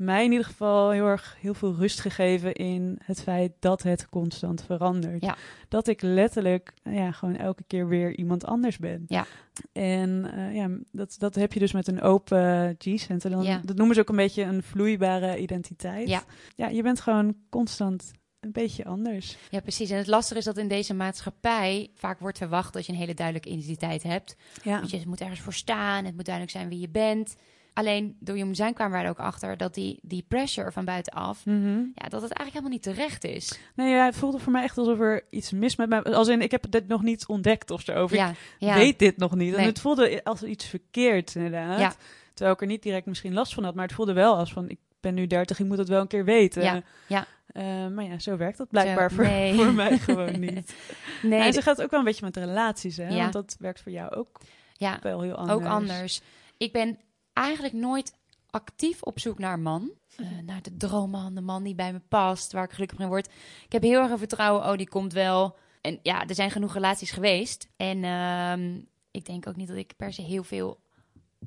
Speaker 2: Mij in ieder geval heel erg heel veel rust gegeven in het feit dat het constant verandert.
Speaker 1: Ja.
Speaker 2: Dat ik letterlijk ja, gewoon elke keer weer iemand anders ben.
Speaker 1: Ja.
Speaker 2: En eh, ja, dat, dat heb je dus met een open G-center. Dan,
Speaker 1: Ja.
Speaker 2: Dat noemen ze ook een beetje een vloeibare identiteit.
Speaker 1: Ja.
Speaker 2: ja, je bent gewoon constant een beetje anders.
Speaker 1: ja, precies. En het lastige is dat in deze maatschappij vaak wordt verwacht dat je een hele duidelijke identiteit hebt.
Speaker 2: Ja,
Speaker 1: je moet ergens voor staan, het moet duidelijk zijn wie je bent. Alleen door je zijn kwamen wij er ook achter dat die, die pressure van buitenaf,
Speaker 2: Mhm.
Speaker 1: ja, dat het eigenlijk helemaal niet terecht is.
Speaker 2: Nee, ja, het voelde voor mij echt alsof er iets mis met mij... Als in, ik heb dit nog niet ontdekt of zo. Of
Speaker 1: Ja,
Speaker 2: ik
Speaker 1: ja.
Speaker 2: weet dit nog niet. En het voelde als iets verkeerd, inderdaad.
Speaker 1: Ja.
Speaker 2: Terwijl ik er niet direct misschien last van had. Maar het voelde wel als van, ik ben nu 30, ik moet het wel een keer weten.
Speaker 1: Ja, ja.
Speaker 2: Eh, maar ja, zo werkt dat blijkbaar
Speaker 1: Zo,
Speaker 2: voor,
Speaker 1: nee.
Speaker 2: voor mij gewoon niet.
Speaker 1: Nee,
Speaker 2: en ze gaat ook wel een beetje met relaties, hè?
Speaker 1: Ja.
Speaker 2: Want dat werkt voor jou ook
Speaker 1: ja,
Speaker 2: wel heel anders.
Speaker 1: ook anders. Ik ben eigenlijk nooit actief op zoek naar een man. Eh, naar de droomman, de man die bij me past, waar ik gelukkig mee word. Ik heb heel erg een vertrouwen, oh, die komt wel. En ja, er zijn genoeg relaties geweest. En ehm, ik denk ook niet dat ik per se heel veel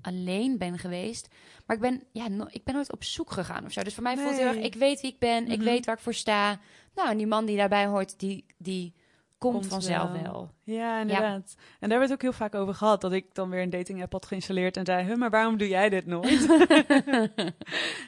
Speaker 1: alleen ben geweest. Maar ik ben, ja, no- ik ben nooit op zoek gegaan of zo. Dus voor mij voelt het heel erg, ik weet wie ik ben, ik
Speaker 2: Mhm.
Speaker 1: weet waar ik voor sta. Nou, en die man die daarbij hoort, die, die komt,
Speaker 2: Komt
Speaker 1: vanzelf
Speaker 2: wel.
Speaker 1: wel.
Speaker 2: Ja, inderdaad. En daar werd ook heel vaak over gehad. Dat ik dan weer een dating app had geïnstalleerd en zei... Huh, maar waarom doe jij dit nooit?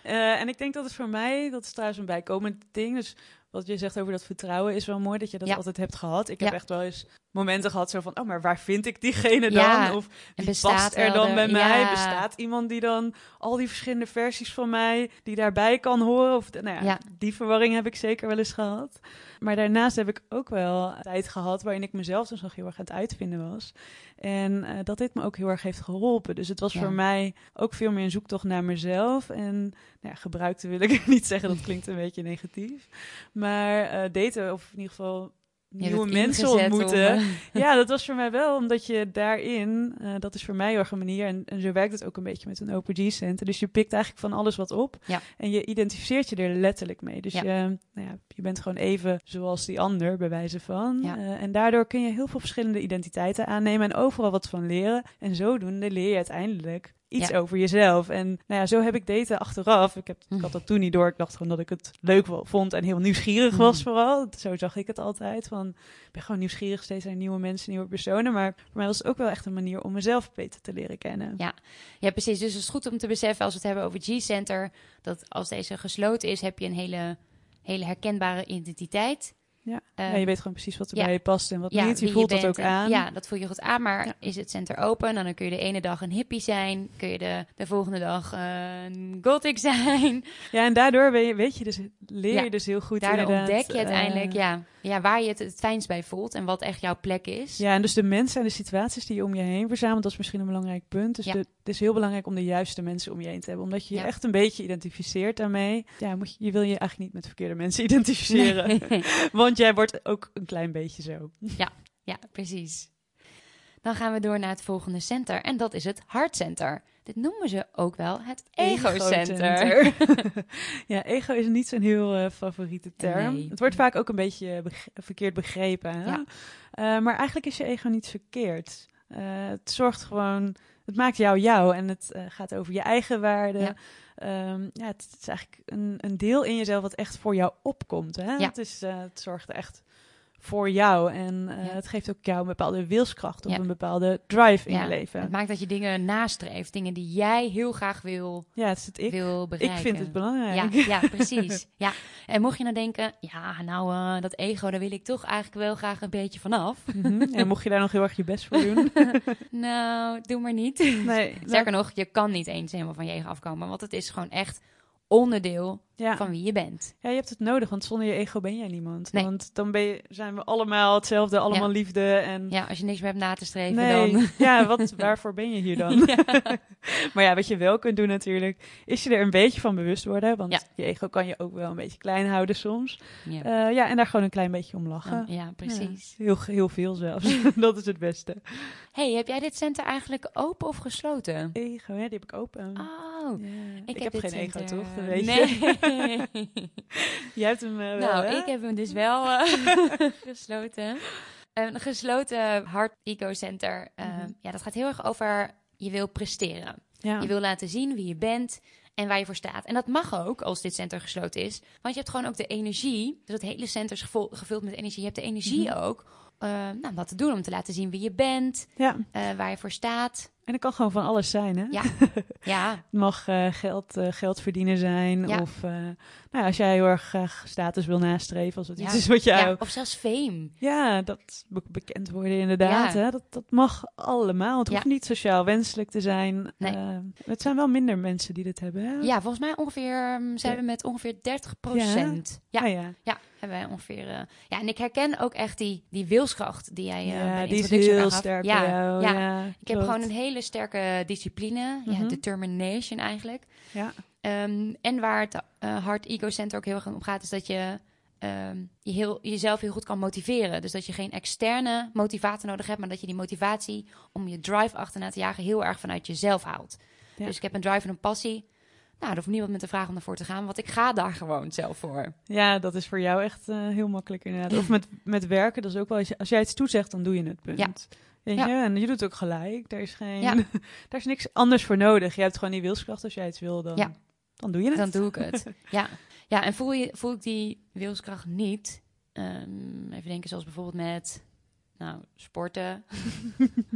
Speaker 2: Eh, en ik denk dat het voor mij... Dat is trouwens een bijkomend ding. Dus wat je zegt over dat vertrouwen is wel mooi dat je dat
Speaker 1: Ja.
Speaker 2: altijd hebt gehad. Ik heb
Speaker 1: Ja.
Speaker 2: echt wel eens momenten gehad zo van... Oh, maar waar vind ik diegene dan?
Speaker 1: Ja,
Speaker 2: Of wie past er dan bij mij? Bestaat iemand die dan al die verschillende versies van mij... die daarbij kan horen? Of, nou ja,
Speaker 1: Ja.
Speaker 2: die verwarring heb ik zeker wel eens gehad. Maar daarnaast heb ik ook wel tijd gehad waarin ik mezelf dus nog heel erg aan het uitvinden was. En eh, dat dit me ook heel erg heeft geholpen. Dus het was
Speaker 1: Ja.
Speaker 2: voor mij ook veel meer een zoektocht naar mezelf. En nou ja, gebruikte wil ik niet zeggen, dat klinkt een beetje negatief. Maar eh, daten, of in ieder geval nieuwe mensen
Speaker 1: om,
Speaker 2: ontmoeten.
Speaker 1: eh,
Speaker 2: Ja, dat was voor mij wel, omdat je daarin, eh, dat is voor mij heel erg een manier, en, en zo werkt het ook een beetje met een OPG-center. Dus je pikt eigenlijk van alles wat op
Speaker 1: Ja.
Speaker 2: en je identificeert je er letterlijk mee. Dus
Speaker 1: Ja.
Speaker 2: je, nou ja, je bent gewoon even zoals die ander, bij wijze van.
Speaker 1: Ja.
Speaker 2: Eh, en daardoor kun je heel veel verschillende identiteiten aannemen en overal wat van leren. En zodoende leer je uiteindelijk iets
Speaker 1: Ja.
Speaker 2: over jezelf. En nou ja, zo heb ik daten achteraf. Ik, heb, ik
Speaker 1: Mhm.
Speaker 2: had dat toen niet door. Ik dacht gewoon dat ik het leuk vond en heel nieuwsgierig was
Speaker 1: Mhm.
Speaker 2: vooral. Zo zag ik het altijd. Van, ik ben gewoon nieuwsgierig steeds naar nieuwe mensen, nieuwe personen. Maar voor mij was het ook wel echt een manier om mezelf beter te leren kennen.
Speaker 1: Ja. Ja, precies. Dus het is goed om te beseffen als we het hebben over G-Center, dat als deze gesloten is, heb je een hele, hele herkenbare identiteit.
Speaker 2: Ja.
Speaker 1: Eh,
Speaker 2: ja, je weet gewoon precies wat er bij je past en wat niet. Je voelt dat ook
Speaker 1: en-
Speaker 2: aan.
Speaker 1: Ja, dat voel je goed aan. Maar is het center open, dan kun je de ene dag een hippie zijn. Kun je de, de volgende dag een gothic zijn.
Speaker 2: Ja, en daardoor weet je, weet je dus, leer je dus heel goed
Speaker 1: Daardoor
Speaker 2: inderdaad,
Speaker 1: ontdek je uiteindelijk
Speaker 2: eh,
Speaker 1: ja, ja, waar je het het fijnst bij voelt en wat echt jouw plek is.
Speaker 2: Ja, en dus de mensen en de situaties die je om je heen verzamelt, dat is misschien een belangrijk punt. Dus de- het is heel belangrijk om de juiste mensen om je heen te hebben. Omdat je je echt een beetje identificeert daarmee. Ja, moet je, je wil je eigenlijk niet met verkeerde mensen identificeren.
Speaker 1: Nee.
Speaker 2: Want jij wordt ook een klein beetje zo.
Speaker 1: Ja, precies. Dan gaan we door naar het volgende center en dat is het hartcenter. Dit noemen ze ook wel het ego-center.
Speaker 2: Ja, ego is niet zo'n heel eh, favoriete term.
Speaker 1: Nee.
Speaker 2: Het wordt vaak ook een beetje beg- verkeerd begrepen. Hè?
Speaker 1: Ja.
Speaker 2: Eh, maar eigenlijk is je ego niet verkeerd. Eh, het zorgt gewoon, het maakt jou jou en het eh, gaat over je eigen waarde.
Speaker 1: Ja.
Speaker 2: Ehm, ja, het, het is eigenlijk een, een deel in jezelf wat echt voor jou opkomt. Hè?
Speaker 1: Ja.
Speaker 2: Het, is, eh, het zorgt echt voor jou en eh,
Speaker 1: Ja.
Speaker 2: het geeft ook jou een bepaalde wilskracht of
Speaker 1: Ja.
Speaker 2: een bepaalde drive in
Speaker 1: Ja,
Speaker 2: je leven.
Speaker 1: Het maakt dat je dingen nastreeft, dingen die jij heel graag wil,
Speaker 2: Ja, het is het ik.
Speaker 1: wil
Speaker 2: Ik
Speaker 1: bereiken.
Speaker 2: vind het belangrijk.
Speaker 1: Ja, ja, precies. Ja. En mocht je nou denken, ja, nou, eh, dat ego, daar wil ik toch eigenlijk wel graag een beetje vanaf.
Speaker 2: Mhm. En mocht je daar nog heel erg je best voor doen.
Speaker 1: nou, doe maar niet.
Speaker 2: nee,
Speaker 1: Sterker nog, je kan niet eens helemaal van je ego afkomen, want het is gewoon echt onderdeel
Speaker 2: ja.
Speaker 1: van wie je bent.
Speaker 2: ja, je hebt het nodig, want zonder je ego ben jij niemand.
Speaker 1: Nee.
Speaker 2: Want dan ben je, zijn we allemaal hetzelfde, allemaal
Speaker 1: Ja.
Speaker 2: liefde. En
Speaker 1: Ja, als je niks meer hebt na te streven,
Speaker 2: nee,
Speaker 1: dan...
Speaker 2: ja, wat, waarvoor ben je hier dan? maar ja, wat je wel kunt doen natuurlijk, is je er een beetje van bewust worden. Want
Speaker 1: Ja.
Speaker 2: je ego kan je ook wel een beetje klein houden soms.
Speaker 1: Ja,
Speaker 2: Eh, ja, en daar gewoon een klein beetje om lachen.
Speaker 1: ja precies.
Speaker 2: Heel, heel veel zelfs. dat is het beste.
Speaker 1: hey, heb jij dit center eigenlijk open of gesloten?
Speaker 2: Ego, ja, die heb ik open.
Speaker 1: Oh, ik,
Speaker 2: Ik, heb, geen ego, toch? Weet
Speaker 1: nee.
Speaker 2: je. Jij hebt hem eh, wel,
Speaker 1: nou,
Speaker 2: hè?
Speaker 1: ik heb hem dus wel eh, gesloten. Een gesloten hart eco-center. eh,
Speaker 2: Mhm.
Speaker 1: Ja, dat gaat heel erg over je wil presteren.
Speaker 2: Ja.
Speaker 1: Je wil laten zien wie je bent en waar je voor staat. En dat mag ook als dit center gesloten is. Want je hebt gewoon ook de energie. Dus het hele center is gevul- gevuld met energie. Je hebt de energie
Speaker 2: Mhm.
Speaker 1: ook eh, nou, wat te doen om te laten zien wie je bent,
Speaker 2: ja,
Speaker 1: eh, waar je voor staat.
Speaker 2: En dat kan gewoon van alles zijn, hè?
Speaker 1: Ja. Ja,
Speaker 2: Het mag eh, geld, eh, geld verdienen zijn.
Speaker 1: Ja.
Speaker 2: Of eh, nou ja, als jij heel erg graag status wil nastreven. Als het iets is wat ook...
Speaker 1: of zelfs fame.
Speaker 2: Ja, dat be- bekend worden inderdaad. Hè? Dat, dat mag allemaal. Het hoeft niet sociaal wenselijk te zijn.
Speaker 1: Nee.
Speaker 2: Het zijn wel minder mensen die dit hebben. Hè?
Speaker 1: Ja, volgens mij ongeveer mm, zijn we met ongeveer 30 procent. Ja,
Speaker 2: Ah, ja.
Speaker 1: Ja, hebben wij ongeveer. ja, en ik herken ook echt die, die wilskracht die jij bij
Speaker 2: die is heel sterk
Speaker 1: ja,
Speaker 2: jou.
Speaker 1: ja. Ik heb gewoon een hele sterke discipline, ja,
Speaker 2: Mhm.
Speaker 1: determination eigenlijk.
Speaker 2: Ja.
Speaker 1: Ehm, en waar het eh Hard Ego Center ook heel erg om gaat, is dat je ehm, je heel, jezelf heel goed kan motiveren. Dus dat je geen externe motivator nodig hebt, maar dat je die motivatie om je drive achterna te jagen heel erg vanuit jezelf haalt.
Speaker 2: Ja.
Speaker 1: Dus ik heb een drive en een passie. Nou, er hoeft niemand me te vragen om ervoor te gaan, want ik ga daar gewoon zelf voor.
Speaker 2: Ja, dat is voor jou echt eh, heel makkelijk inderdaad. Of met, met werken, dat is ook wel... Als, je, als jij iets toezegt, dan doe je het, punt.
Speaker 1: Ja.
Speaker 2: Weet
Speaker 1: Ja.
Speaker 2: je? En je doet het ook gelijk. Daar is, geen,
Speaker 1: Ja.
Speaker 2: daar is niks anders voor nodig. Je hebt gewoon die wilskracht. Als jij iets wil, dan,
Speaker 1: Ja.
Speaker 2: dan doe je het.
Speaker 1: Dan doe ik het. ja. ja, en voel, je, voel ik die wilskracht niet? Ehm, even denken, zoals bijvoorbeeld met nou, sporten.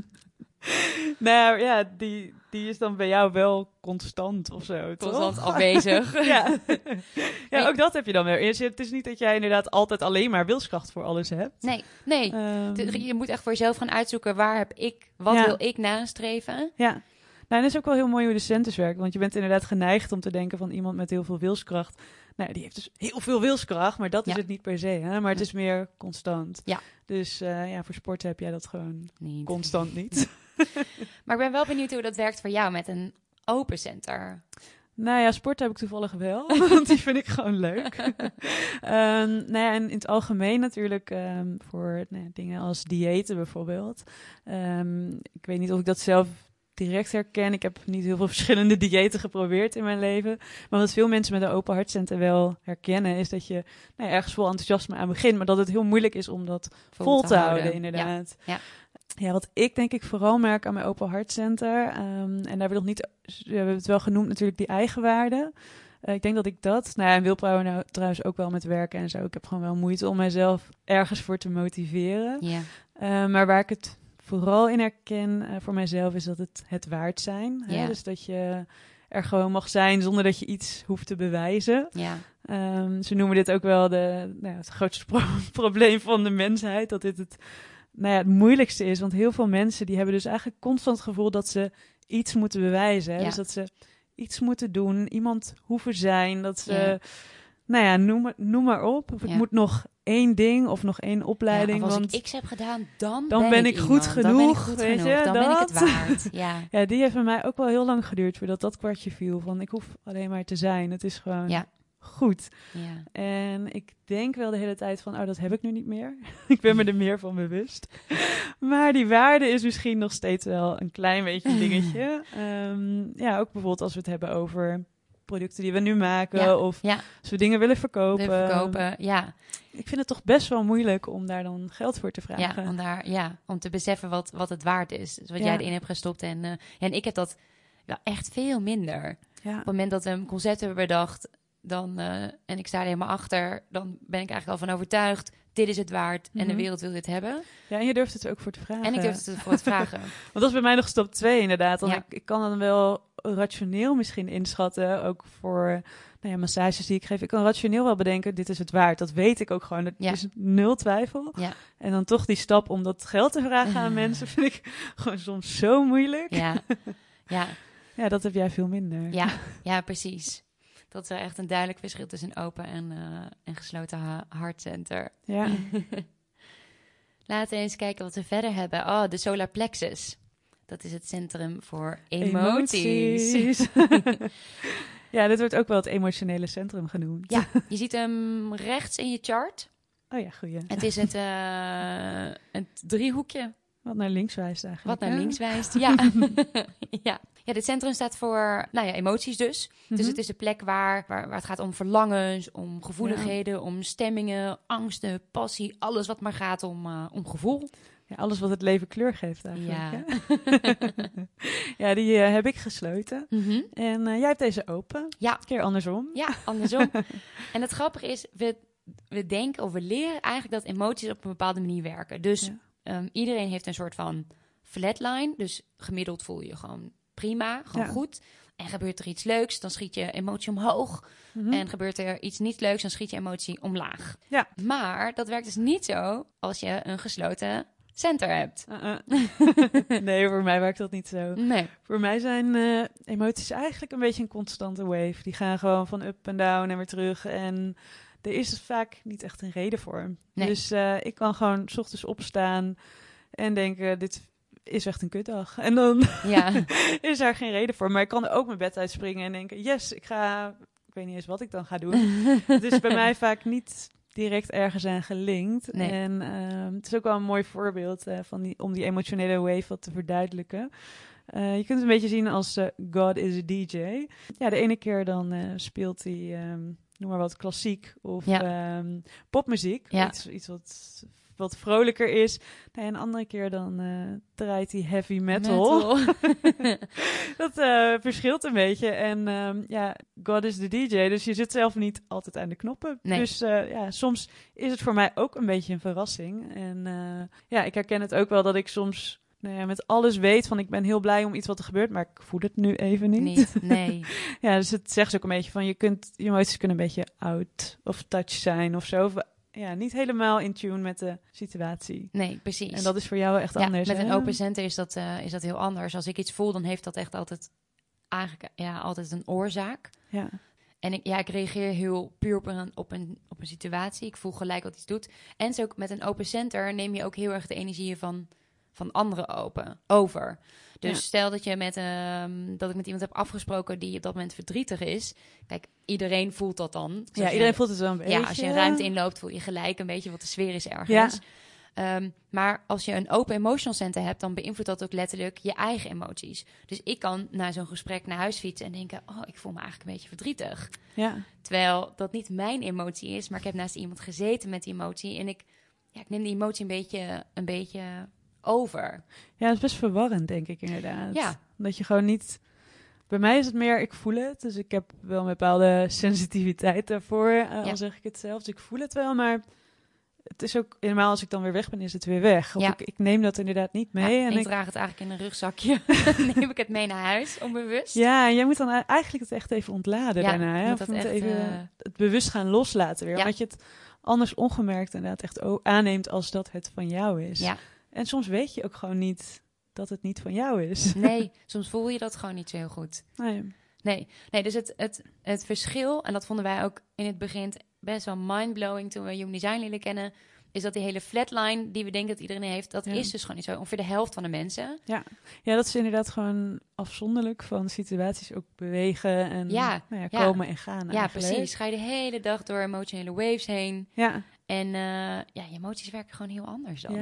Speaker 2: Nou ja, die, die is dan bij jou wel constant of zo,
Speaker 1: Constant
Speaker 2: toch?
Speaker 1: afwezig.
Speaker 2: ja. ja, ook dat heb je dan weer. Het is- Het is niet dat jij inderdaad altijd alleen maar wilskracht voor alles hebt.
Speaker 1: Nee, nee.
Speaker 2: Ehm,
Speaker 1: Je moet echt voor jezelf gaan uitzoeken waar heb ik, wat
Speaker 2: Ja.
Speaker 1: wil ik nastreven.
Speaker 2: ja. Nou, en dat is ook wel heel mooi hoe de centers werken. Want je bent inderdaad geneigd om te denken van iemand met heel veel wilskracht. Nou, die heeft dus heel veel wilskracht, maar dat is het niet per se. Hè? Maar het is meer constant.
Speaker 1: Ja.
Speaker 2: Dus eh, ja, voor sporten heb jij dat gewoon
Speaker 1: Niet.
Speaker 2: constant niet.
Speaker 1: Maar ik ben wel benieuwd hoe dat werkt voor jou met een open center.
Speaker 2: Nou ja, sport heb ik toevallig wel, want die vind ik gewoon leuk. Ehm, nou ja, en in het algemeen natuurlijk ehm, voor nou ja, dingen als diëten bijvoorbeeld. Ehm, ik weet niet of ik dat zelf direct herken. Ik heb niet heel veel verschillende diëten geprobeerd in mijn leven. Maar wat veel mensen met een open hartcenter wel herkennen, is dat je nou ja, ergens vol enthousiasme aan begint, maar dat het heel moeilijk is om dat vol, te, houden, inderdaad.
Speaker 1: Ja.
Speaker 2: Ja, wat ik denk ik vooral merk aan mijn Open Heart Center, ehm, en daar hebben we nog niet, we hebben het wel genoemd natuurlijk, die eigenwaarde. Uh, ik denk dat ik dat, nou ja, en Wilprouwer nou trouwens ook wel met werken en zo. Ik heb gewoon wel moeite om mijzelf ergens voor te motiveren.
Speaker 1: Ja.
Speaker 2: Uh, maar waar ik het vooral in herken uh, voor mijzelf is dat het het waard zijn. Hè? Dus dat je er gewoon mag zijn zonder dat je iets hoeft te bewijzen.
Speaker 1: Ja.
Speaker 2: Um, ze noemen dit ook wel de, nou ja, het grootste pro probleem van de mensheid. Dat dit het, nou ja, het moeilijkste is. Want heel veel mensen die hebben dus eigenlijk constant het gevoel dat ze iets moeten bewijzen. Hè?
Speaker 1: Ja.
Speaker 2: Dus dat ze iets moeten doen, iemand hoeven zijn. Dat ze,
Speaker 1: Ja.
Speaker 2: nou ja, noem, maar- noem maar op. Of ik moet nog één ding of nog één opleiding.
Speaker 1: Als
Speaker 2: want
Speaker 1: ik X heb gedaan, dan,
Speaker 2: Dan ben ik goed
Speaker 1: iemand. Dan ben ik
Speaker 2: genoeg,
Speaker 1: goed
Speaker 2: weet
Speaker 1: genoeg.
Speaker 2: je,
Speaker 1: Dan ben ik het
Speaker 2: dat.
Speaker 1: waard. Ja.
Speaker 2: ja, die heeft bij mij ook wel heel lang geduurd voordat dat kwartje viel. Van ik hoef alleen maar te zijn. Het is gewoon
Speaker 1: Ja.
Speaker 2: Goed.
Speaker 1: Ja.
Speaker 2: En ik denk wel de hele tijd van, oh, dat heb ik nu niet meer. ik ben me er meer van bewust. maar die waarde is misschien nog steeds wel een klein beetje een dingetje. Ehm, ja, ook bijvoorbeeld als we het hebben over producten die we nu maken.
Speaker 1: Ja,
Speaker 2: Of
Speaker 1: ja.
Speaker 2: als we dingen willen verkopen.
Speaker 1: Verkopen, ja.
Speaker 2: Ik vind het toch best wel moeilijk om daar dan geld voor te vragen.
Speaker 1: Ja, om, daar, ja, om te beseffen wat, wat het waard is. Dus wat
Speaker 2: Ja.
Speaker 1: jij erin hebt gestopt. En, eh, en ik heb dat wel echt veel minder.
Speaker 2: Ja.
Speaker 1: Op het moment dat we een concept hebben bedacht, dan, eh, en ik sta er helemaal achter, dan ben ik eigenlijk al van overtuigd, dit is het waard en de
Speaker 2: Mhm.
Speaker 1: wereld wil dit hebben.
Speaker 2: ja, en je durft het er ook voor te vragen.
Speaker 1: En ik durf het ervoor te vragen.
Speaker 2: Want dat is bij mij nog stap 2 inderdaad. Want
Speaker 1: Ja.
Speaker 2: ik, ik kan dan wel rationeel misschien inschatten, ook voor nou ja, massages die ik geef. Ik kan rationeel wel bedenken, dit is het waard. Dat weet ik ook gewoon. Dat
Speaker 1: Ja.
Speaker 2: is nul twijfel.
Speaker 1: Ja.
Speaker 2: En dan toch die stap om dat geld te vragen aan mensen vind ik gewoon soms zo moeilijk.
Speaker 1: Ja, ja,
Speaker 2: Ja, dat heb jij veel minder.
Speaker 1: ja, ja, precies. Dat is echt een duidelijk verschil tussen een open en, eh, en gesloten ha- hartcenter.
Speaker 2: Ja.
Speaker 1: Laten we eens kijken wat we verder hebben. Oh, de solar plexus. Dat is het centrum voor emoties.
Speaker 2: Emoties. ja, dit wordt ook wel het emotionele centrum genoemd.
Speaker 1: Ja, je ziet hem rechts in je chart.
Speaker 2: Oh ja, goeie.
Speaker 1: Het is het, eh, een driehoekje
Speaker 2: Wat naar links wijst eigenlijk.
Speaker 1: wat naar links wijst. Ja. ja. ja, dit centrum staat voor nou ja, emoties dus. Dus
Speaker 2: Mhm.
Speaker 1: het is de plek waar, waar, waar het gaat om verlangens, om gevoeligheden, om stemmingen, angsten, passie. Alles wat maar gaat om, eh, om gevoel.
Speaker 2: Ja, alles wat het leven kleur geeft eigenlijk.
Speaker 1: Ja.
Speaker 2: Ja, ja die eh, heb ik gesloten.
Speaker 1: Mhm.
Speaker 2: En eh, jij hebt deze open.
Speaker 1: Ja.
Speaker 2: Een keer andersom.
Speaker 1: Ja, andersom. en het grappige is, we, we denken of we leren eigenlijk dat emoties op een bepaalde manier werken. Dus
Speaker 2: Ja.
Speaker 1: Ehm, iedereen heeft een soort van flatline. Dus gemiddeld voel je je gewoon prima, gewoon
Speaker 2: Ja.
Speaker 1: goed. En gebeurt er iets leuks, dan schiet je emotie omhoog.
Speaker 2: Mhm.
Speaker 1: En gebeurt er iets niet leuks, dan schiet je emotie omlaag.
Speaker 2: Ja.
Speaker 1: Maar dat werkt dus niet zo als je een gesloten center hebt.
Speaker 2: Uh-uh. nee, voor mij werkt dat niet zo.
Speaker 1: Nee.
Speaker 2: Voor mij zijn eh, emoties eigenlijk een beetje een constante wave. Die gaan gewoon van up en down en weer terug. En er is vaak niet echt een reden voor.
Speaker 1: Nee.
Speaker 2: Dus eh, ik kan gewoon s ochtends opstaan en denken, dit is echt een kutdag. En dan
Speaker 1: Ja.
Speaker 2: is daar geen reden voor. Maar ik kan ook mijn bed uitspringen en denken, yes, ik ga... Ik weet niet eens wat ik dan ga doen. het is bij mij vaak niet direct ergens aan gelinkt.
Speaker 1: Nee.
Speaker 2: En ehm, het is ook wel een mooi voorbeeld eh, van die, om die emotionele wave wat te verduidelijken. Eh, je kunt het een beetje zien als God is a DJ. Ja, de ene keer dan speelt hij, ehm, noem maar wat, klassiek of
Speaker 1: Ja.
Speaker 2: ehm, popmuziek.
Speaker 1: Ja.
Speaker 2: Iets, iets wat, wat vrolijker is. En een andere keer dan eh, draait hij heavy metal. Dat eh, verschilt een beetje. En ehm, ja, God is de DJ, dus je zit zelf niet altijd aan de knoppen.
Speaker 1: Nee.
Speaker 2: Dus eh, ja, soms is het voor mij ook een beetje een verrassing. En ja, ik herken het ook wel dat ik soms nou ja, met alles weet van ik ben heel blij om iets wat er gebeurt, maar ik voel het nu even niet.
Speaker 1: niet, nee.
Speaker 2: Ja, dus het zegt ze ook een beetje van je kunt, je emoties kunnen een beetje out of touch zijn of zo. Ja, niet helemaal in tune met de situatie.
Speaker 1: Nee, precies.
Speaker 2: En dat is voor jou echt
Speaker 1: ja,
Speaker 2: anders.
Speaker 1: met
Speaker 2: hè?
Speaker 1: een open center is dat, eh, is dat heel anders. Als ik iets voel, dan heeft dat echt altijd, eigenlijk, ja, altijd een oorzaak.
Speaker 2: Ja.
Speaker 1: En ik, ja, ik reageer heel puur op een, op, een, op een situatie. Ik voel gelijk wat iets doet. En zo met een open center neem je ook heel erg de energieën van, van anderen open, over. Dus
Speaker 2: Ja.
Speaker 1: stel dat je met ehm, dat ik met iemand heb afgesproken die op dat moment verdrietig is. Kijk, iedereen voelt dat dan. Dus
Speaker 2: Ja, iedereen
Speaker 1: je,
Speaker 2: voelt het wel een beetje.
Speaker 1: Ja, als je een ruimte inloopt, voel je gelijk een beetje wat de sfeer is ergens.
Speaker 2: Ja.
Speaker 1: Ehm, maar als je een open emotional center hebt, dan beïnvloedt dat ook letterlijk je eigen emoties. Dus ik kan na zo'n gesprek naar huis fietsen en denken: Oh, ik voel me eigenlijk een beetje verdrietig.
Speaker 2: Ja,
Speaker 1: Terwijl dat niet mijn emotie is, maar ik heb naast iemand gezeten met die emotie. En ik, ja, ik neem die emotie een beetje, een beetje over.
Speaker 2: ja, dat is best verwarrend, denk ik inderdaad.
Speaker 1: Ja.
Speaker 2: Dat je gewoon niet... Bij mij is het meer, ik voel het. Dus ik heb wel een bepaalde sensitiviteit daarvoor, eh,
Speaker 1: Ja.
Speaker 2: al zeg ik het zelf. Dus ik voel het wel, maar het is ook... Helemaal als ik dan weer weg ben, is het weer weg. Of
Speaker 1: Ja.
Speaker 2: ik, ik neem dat inderdaad niet mee.
Speaker 1: Ja,
Speaker 2: en
Speaker 1: ik draag het eigenlijk in een rugzakje. neem ik het mee naar huis, onbewust.
Speaker 2: ja, en jij moet dan eigenlijk het echt even ontladen
Speaker 1: Ja,
Speaker 2: daarna. Hè? Of moet
Speaker 1: echt,
Speaker 2: even
Speaker 1: eh,
Speaker 2: het bewust gaan loslaten weer. Omdat je het anders ongemerkt inderdaad echt aanneemt als dat het van jou is.
Speaker 1: Ja.
Speaker 2: En soms weet je ook gewoon niet dat het niet van jou is.
Speaker 1: Nee, soms voel je dat gewoon niet zo heel goed.
Speaker 2: Nee.
Speaker 1: Nee, nee dus het, het, het verschil, en dat vonden wij ook in het begin best wel mindblowing toen we Human Design leren kennen, is dat die hele flatline die we denken dat iedereen heeft, dat
Speaker 2: Ja.
Speaker 1: is dus gewoon niet zo. Ongeveer de helft van de mensen.
Speaker 2: Ja, dat is inderdaad gewoon afzonderlijk van situaties ook bewegen en
Speaker 1: Ja,
Speaker 2: nou ja,
Speaker 1: ja.
Speaker 2: komen en gaan.
Speaker 1: Ja,
Speaker 2: eigenlijk.
Speaker 1: precies. Ga je de hele dag door emotionele waves heen.
Speaker 2: Ja,
Speaker 1: En eh, ja, je emoties werken gewoon heel anders dan.
Speaker 2: ja.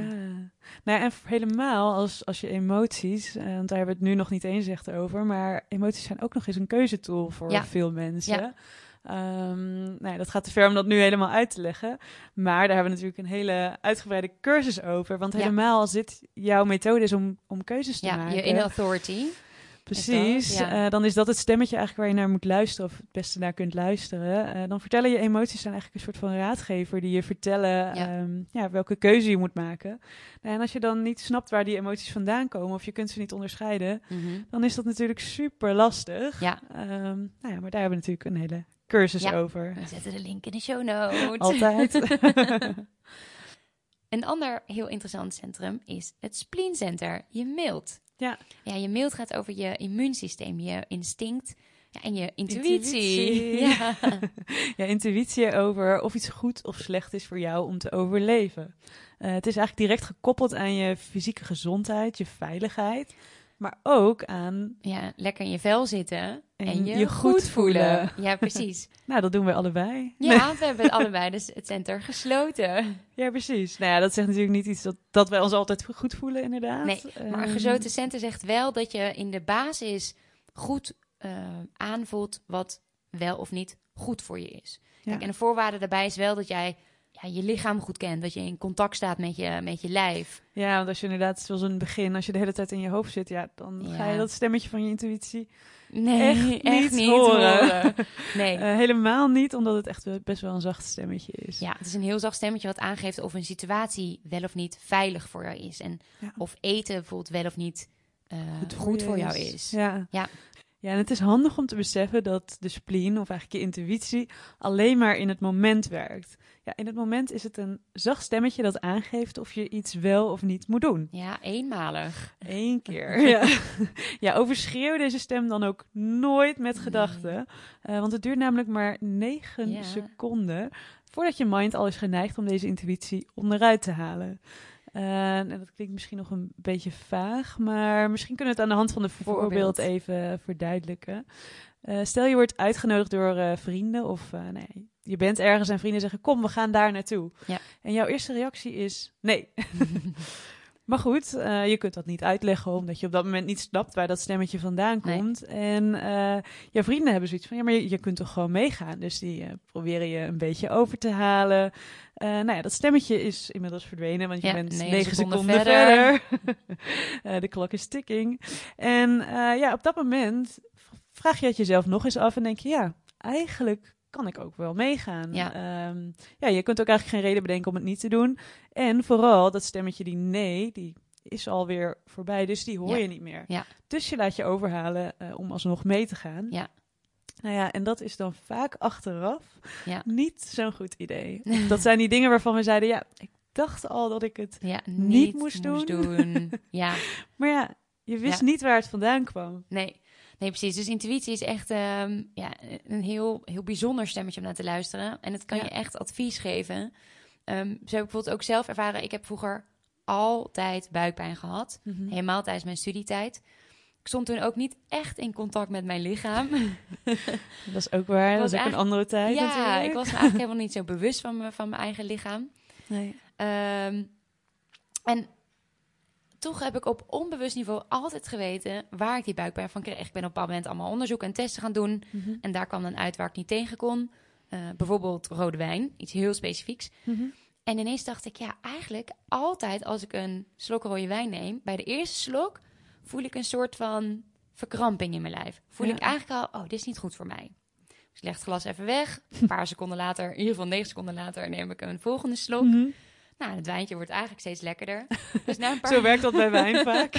Speaker 2: Nou ja, en helemaal als, als je emoties, eh, want daar hebben we het nu nog niet eens echt over, maar emoties zijn ook nog eens een keuzetool voor
Speaker 1: Ja.
Speaker 2: veel mensen.
Speaker 1: Ja.
Speaker 2: Ehm, nou ja, dat gaat te ver om dat nu helemaal uit te leggen. Maar daar hebben we natuurlijk een hele uitgebreide cursus over. Want
Speaker 1: Ja.
Speaker 2: helemaal als dit jouw methode is om, om keuzes te
Speaker 1: Ja,
Speaker 2: maken.
Speaker 1: je inner authority.
Speaker 2: Precies,
Speaker 1: Is dat? Ja.
Speaker 2: Eh, dan is dat het stemmetje eigenlijk waar je naar moet luisteren of het beste naar kunt luisteren. Eh, dan vertellen je emoties zijn eigenlijk een soort van raadgever die je vertellen
Speaker 1: Ja.
Speaker 2: ja, welke keuze je moet maken. Nou, en als je dan niet snapt waar die emoties vandaan komen of je kunt ze niet onderscheiden,
Speaker 1: Mhm.
Speaker 2: dan is dat natuurlijk super lastig.
Speaker 1: Ja,
Speaker 2: Ehm, nou ja, maar daar hebben we natuurlijk een hele cursus
Speaker 1: Ja.
Speaker 2: over.
Speaker 1: we zetten de link in de show notes.
Speaker 2: Altijd.
Speaker 1: Een ander heel interessant centrum is het spleencenter, je mild.
Speaker 2: Ja.
Speaker 1: Ja, je mild gaat over je immuunsysteem, je instinct ja, en je intuïtie.
Speaker 2: Intuïtie.
Speaker 1: Ja.
Speaker 2: ja, intuïtie over of iets goed of slecht is voor jou om te overleven. Eh, het is eigenlijk direct gekoppeld aan je fysieke gezondheid, je veiligheid, maar ook aan,
Speaker 1: ja, lekker in je vel zitten en,
Speaker 2: En
Speaker 1: je,
Speaker 2: je
Speaker 1: goed,
Speaker 2: goed
Speaker 1: voelen.
Speaker 2: voelen.
Speaker 1: Ja, precies.
Speaker 2: nou dat doen we allebei.
Speaker 1: Ja, we hebben allebei dus het center gesloten.
Speaker 2: Ja, precies. Nou ja, dat zegt natuurlijk niet iets dat, dat wij ons altijd goed voelen, inderdaad.
Speaker 1: Nee, Maar een
Speaker 2: Ehm,
Speaker 1: gesloten center zegt wel dat je in de basis goed eh, aanvoelt wat wel of niet goed voor je is.
Speaker 2: ja.
Speaker 1: Kijk, en de voorwaarde daarbij is wel dat jij ja, je lichaam goed kent, dat je in contact staat met je, met je lijf.
Speaker 2: Ja, want als je inderdaad, zoals in het begin, als je de hele tijd in je hoofd zit, ja, dan ga je dat stemmetje van je intuïtie
Speaker 1: Nee,
Speaker 2: Echt niet horen.
Speaker 1: Nee.
Speaker 2: eh, helemaal niet, omdat het echt best wel een zacht stemmetje is.
Speaker 1: ja, het is een heel zacht stemmetje wat aangeeft of een situatie wel of niet veilig voor jou is. En
Speaker 2: Ja.
Speaker 1: of eten bijvoorbeeld wel of niet eh, goed, voor, jou is.
Speaker 2: Ja.
Speaker 1: Ja.
Speaker 2: Ja, en het is handig om te beseffen dat de spleen, of eigenlijk je intuïtie, alleen maar in het moment werkt. Ja, in het moment is het een zacht stemmetje dat aangeeft of je iets wel of niet moet doen.
Speaker 1: Ja, eenmalig.
Speaker 2: Eén keer. Ja. ja, overschreeuw deze stem dan ook nooit met gedachten. Eh, want het duurt namelijk maar negen
Speaker 1: Ja.
Speaker 2: seconden voordat je mind al is geneigd om deze intuïtie onderuit te halen. Eh, en dat klinkt misschien nog een beetje vaag, maar misschien kunnen we het aan de hand van een voorbeeld,
Speaker 1: Voorbeeld.
Speaker 2: even verduidelijken. Eh, stel je wordt uitgenodigd door eh, vrienden of nee, je bent ergens en vrienden zeggen kom we gaan daar naartoe.
Speaker 1: Ja.
Speaker 2: En jouw eerste reactie is nee. Maar goed, eh, je kunt dat niet uitleggen omdat je op dat moment niet snapt waar dat stemmetje vandaan
Speaker 1: Nee.
Speaker 2: komt. En eh jouw vrienden hebben zoiets van, ja, maar je, je kunt toch gewoon meegaan. Dus die eh, proberen je een beetje over te halen. Nou ja, dat stemmetje is inmiddels verdwenen, want je
Speaker 1: Ja,
Speaker 2: bent
Speaker 1: negen seconden
Speaker 2: seconden,
Speaker 1: verder.
Speaker 2: verder. De klok is ticking. En ja, op dat moment vraag je het jezelf nog eens af en denk je, ja, eigenlijk kan ik ook wel meegaan.
Speaker 1: Ja.
Speaker 2: Ehm, ja, je kunt ook eigenlijk geen reden bedenken om het niet te doen. En vooral dat stemmetje die nee, die is alweer voorbij, dus die hoor
Speaker 1: Ja.
Speaker 2: je niet meer.
Speaker 1: Ja.
Speaker 2: Dus je laat je overhalen eh, om alsnog mee te gaan.
Speaker 1: Ja.
Speaker 2: Nou ja, en dat is dan vaak achteraf
Speaker 1: Ja.
Speaker 2: niet zo'n goed idee. Dat zijn die dingen waarvan we zeiden, ja, ik dacht al dat ik het...
Speaker 1: Ja,
Speaker 2: Niet
Speaker 1: niet,
Speaker 2: moest
Speaker 1: moest,
Speaker 2: doen.
Speaker 1: doen. Ja,
Speaker 2: Maar ja, je wist niet waar het vandaan kwam.
Speaker 1: nee. Nee, precies. Dus intuïtie is echt ehm, ja, een heel, heel bijzonder stemmetje om naar te luisteren. En het kan
Speaker 2: Ja.
Speaker 1: je echt advies geven. Ehm zo heb ik bijvoorbeeld ook zelf ervaren. Ik heb vroeger altijd buikpijn gehad.
Speaker 2: Mhm.
Speaker 1: Helemaal tijdens mijn studietijd. Ik stond toen ook niet echt in contact met mijn lichaam.
Speaker 2: Dat is ook waar. Dat
Speaker 1: was
Speaker 2: is ook een andere tijd
Speaker 1: ja,
Speaker 2: natuurlijk.
Speaker 1: ik was me eigenlijk helemaal niet zo bewust van, me, van mijn eigen lichaam.
Speaker 2: Nee.
Speaker 1: Ehm, en toch heb ik op onbewust niveau altijd geweten waar ik die buikpijn van kreeg. Ik ben op een bepaald moment allemaal onderzoeken en testen gaan doen.
Speaker 2: Mhm.
Speaker 1: En daar kwam dan uit waar ik niet tegen kon. Eh, bijvoorbeeld rode wijn, iets heel specifieks.
Speaker 2: Mhm.
Speaker 1: En ineens dacht ik, ja, eigenlijk altijd als ik een slok rode wijn neem, bij de eerste slok voel ik een soort van verkramping in mijn lijf. Voel
Speaker 2: Ja.
Speaker 1: ik eigenlijk al, oh, dit is niet goed voor mij. Dus ik leg het glas even weg. Een paar seconden later, in ieder geval negen seconden later, neem ik een volgende slok.
Speaker 2: Mhm.
Speaker 1: Nou, het wijntje wordt eigenlijk steeds lekkerder. Dus na een paar,
Speaker 2: Zo werkt dat bij wijn vaak.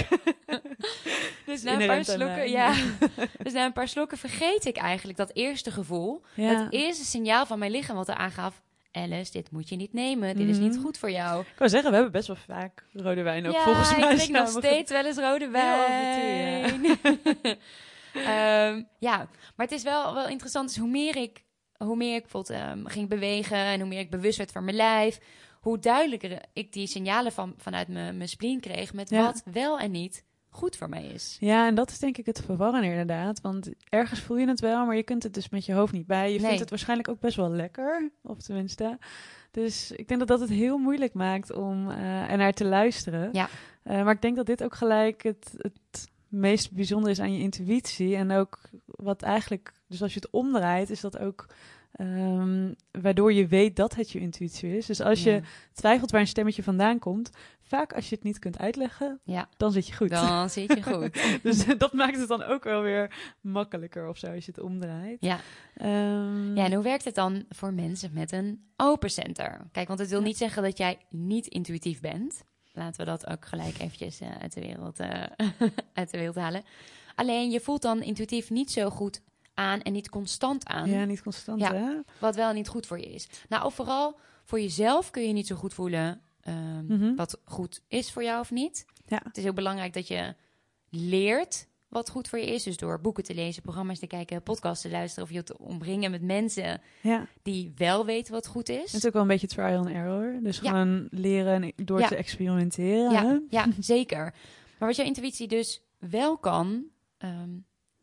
Speaker 1: dus na een paar slokken, ja. Dus na een paar slokken vergeet ik eigenlijk dat eerste gevoel.
Speaker 2: Ja.
Speaker 1: Het eerste signaal van mijn lichaam wat er aangaf. Alice, dit moet je niet nemen. Dit is niet
Speaker 2: Mhm.
Speaker 1: goed voor jou.
Speaker 2: Ik wou zeggen, we hebben best wel vaak rode wijn ook
Speaker 1: ja,
Speaker 2: volgens mij.
Speaker 1: ik drink nog steeds wel eens rode wijn.
Speaker 2: en toe,
Speaker 1: Ehm, ja, maar het is wel, wel interessant. Dus hoe meer ik, hoe meer ik bijvoorbeeld ehm, ging bewegen en hoe meer ik bewust werd van mijn lijf, hoe duidelijker ik die signalen van, vanuit mijn, mijn spleen kreeg met
Speaker 2: Ja.
Speaker 1: wat wel en niet goed voor mij is.
Speaker 2: Ja, en dat is denk ik het verwarren inderdaad. Want ergens voel je het wel, maar je kunt het dus met je hoofd niet bij. Je
Speaker 1: Nee.
Speaker 2: vindt het waarschijnlijk ook best wel lekker, of tenminste. Dus ik denk dat dat het heel moeilijk maakt om uh, ernaar te luisteren.
Speaker 1: Ja.
Speaker 2: Uh, maar ik denk dat dit ook gelijk het, het meest bijzonder is aan je intuïtie. En ook wat eigenlijk, dus als je het omdraait, is dat ook um, waardoor je weet dat het je intuïtie is. Dus als
Speaker 1: Ja.
Speaker 2: je twijfelt waar een stemmetje vandaan komt, vaak als je het niet kunt uitleggen,
Speaker 1: Ja.
Speaker 2: dan zit je goed.
Speaker 1: Dan zit je goed.
Speaker 2: dus dat maakt het dan ook wel weer makkelijker of zo als je het omdraait.
Speaker 1: Ja.
Speaker 2: Um,
Speaker 1: Ja, en hoe werkt het dan voor mensen met een open center? Kijk, want het wil
Speaker 2: Ja.
Speaker 1: niet zeggen dat jij niet intuïtief bent. Laten we dat ook gelijk eventjes uh, uit, de wereld, uh, uit de wereld halen. Alleen, je voelt dan intuïtief niet zo goed aan en niet constant aan.
Speaker 2: Ja, niet constant,
Speaker 1: Ja.
Speaker 2: hè?
Speaker 1: Wat wel niet goed voor je is. Nou, of vooral voor jezelf kun je niet zo goed voelen um,
Speaker 2: Mhm.
Speaker 1: wat goed is voor jou of niet.
Speaker 2: Ja.
Speaker 1: Het is heel belangrijk dat je leert wat goed voor je is. Dus door boeken te lezen, programma's te kijken, podcasts te luisteren... of je te omringen met mensen
Speaker 2: Ja.
Speaker 1: die wel weten wat goed is.
Speaker 2: Het is ook wel een beetje trial and error. Dus
Speaker 1: Ja.
Speaker 2: gewoon leren en door
Speaker 1: Ja.
Speaker 2: te experimenteren.
Speaker 1: Ja, zeker. Maar wat jouw intuïtie dus wel kan, ehm,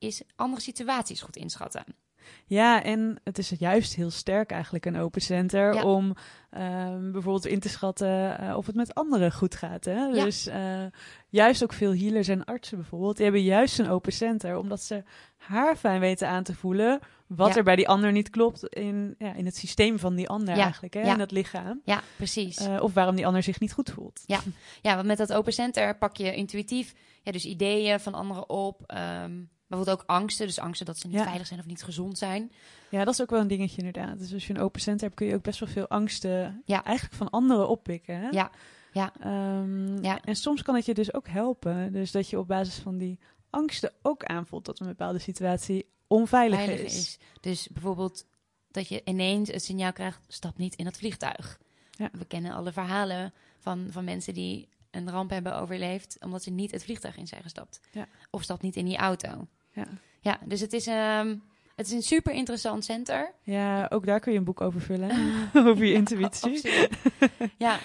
Speaker 1: is andere situaties goed inschatten.
Speaker 2: Ja, en het is juist heel sterk eigenlijk een open center
Speaker 1: Ja.
Speaker 2: om ehm, bijvoorbeeld in te schatten eh, of het met anderen goed gaat. Hè?
Speaker 1: Ja.
Speaker 2: Dus eh, juist ook veel healers en artsen bijvoorbeeld, die hebben juist een open center, omdat ze haar fijn weten aan te voelen wat
Speaker 1: Ja.
Speaker 2: er bij die ander niet klopt in, ja, in het systeem van die ander
Speaker 1: Ja.
Speaker 2: eigenlijk, hè?
Speaker 1: Ja.
Speaker 2: in het lichaam.
Speaker 1: Ja, precies.
Speaker 2: Eh, of waarom die ander zich niet goed voelt.
Speaker 1: ja, want met dat open center pak je intuïtief ja, dus ideeën van anderen op. ehm, bijvoorbeeld ook angsten. Dus angsten dat ze niet
Speaker 2: Ja.
Speaker 1: veilig zijn of niet gezond zijn.
Speaker 2: Ja, dat is ook wel een dingetje inderdaad. Dus als je een open center hebt, kun je ook best wel veel angsten
Speaker 1: Ja.
Speaker 2: eigenlijk van anderen oppikken. Hè?
Speaker 1: Ja, ja.
Speaker 2: Ehm,
Speaker 1: Ja.
Speaker 2: En soms kan het je dus ook helpen. Dus dat je op basis van die angsten ook aanvoelt dat een bepaalde situatie onveilig
Speaker 1: Veilig
Speaker 2: is.
Speaker 1: is. Dus bijvoorbeeld dat je ineens het signaal krijgt, stap niet in dat vliegtuig.
Speaker 2: Ja.
Speaker 1: We kennen alle verhalen van, van mensen die een ramp hebben overleefd... omdat ze niet het vliegtuig in zijn gestapt.
Speaker 2: Ja.
Speaker 1: Of stap niet in die auto.
Speaker 2: Ja.
Speaker 1: Ja, dus het is, ehm, het is een super interessant center.
Speaker 2: ja, ook daar kun je een boek over vullen. over je intuïtie.
Speaker 1: Ja,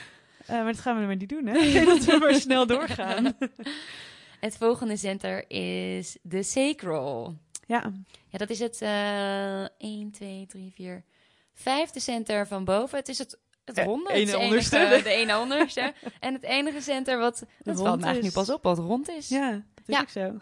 Speaker 2: Eh, maar dat gaan we maar niet doen, hè? Dat we maar snel doorgaan.
Speaker 1: het volgende center is de sacral.
Speaker 2: ja,
Speaker 1: Ja, dat is het eh 1, 2, 3, 4, vijfde center van boven. Het is het, het
Speaker 2: Eh,
Speaker 1: ronde.
Speaker 2: ene
Speaker 1: het enige- de ene onderste. en het enige center wat, dat valt eigenlijk nu pas op, wat rond is. Ja,
Speaker 2: ja dat is
Speaker 1: Ja.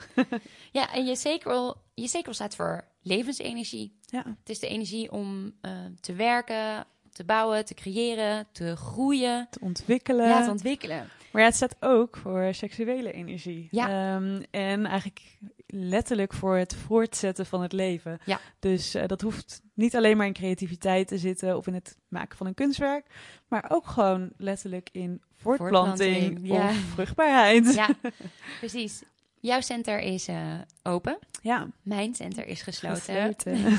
Speaker 2: zo.
Speaker 1: en je sacral, je sacral staat voor levensenergie.
Speaker 2: Ja,
Speaker 1: Het is de energie om eh, te werken, te bouwen, te creëren, te groeien,
Speaker 2: te ontwikkelen.
Speaker 1: ja, te ontwikkelen.
Speaker 2: Maar ja, het staat ook voor seksuele energie.
Speaker 1: Ja.
Speaker 2: Ehm, en eigenlijk letterlijk voor het voortzetten van het leven.
Speaker 1: Ja.
Speaker 2: Dus eh, dat hoeft niet alleen maar in creativiteit te zitten of in het maken van een kunstwerk, maar ook gewoon letterlijk in voortplanting,
Speaker 1: Voortplanting, ja.
Speaker 2: of vruchtbaarheid.
Speaker 1: Ja, precies. Jouw center is eh, open.
Speaker 2: Ja,
Speaker 1: Mijn center is gesloten.
Speaker 2: gesloten.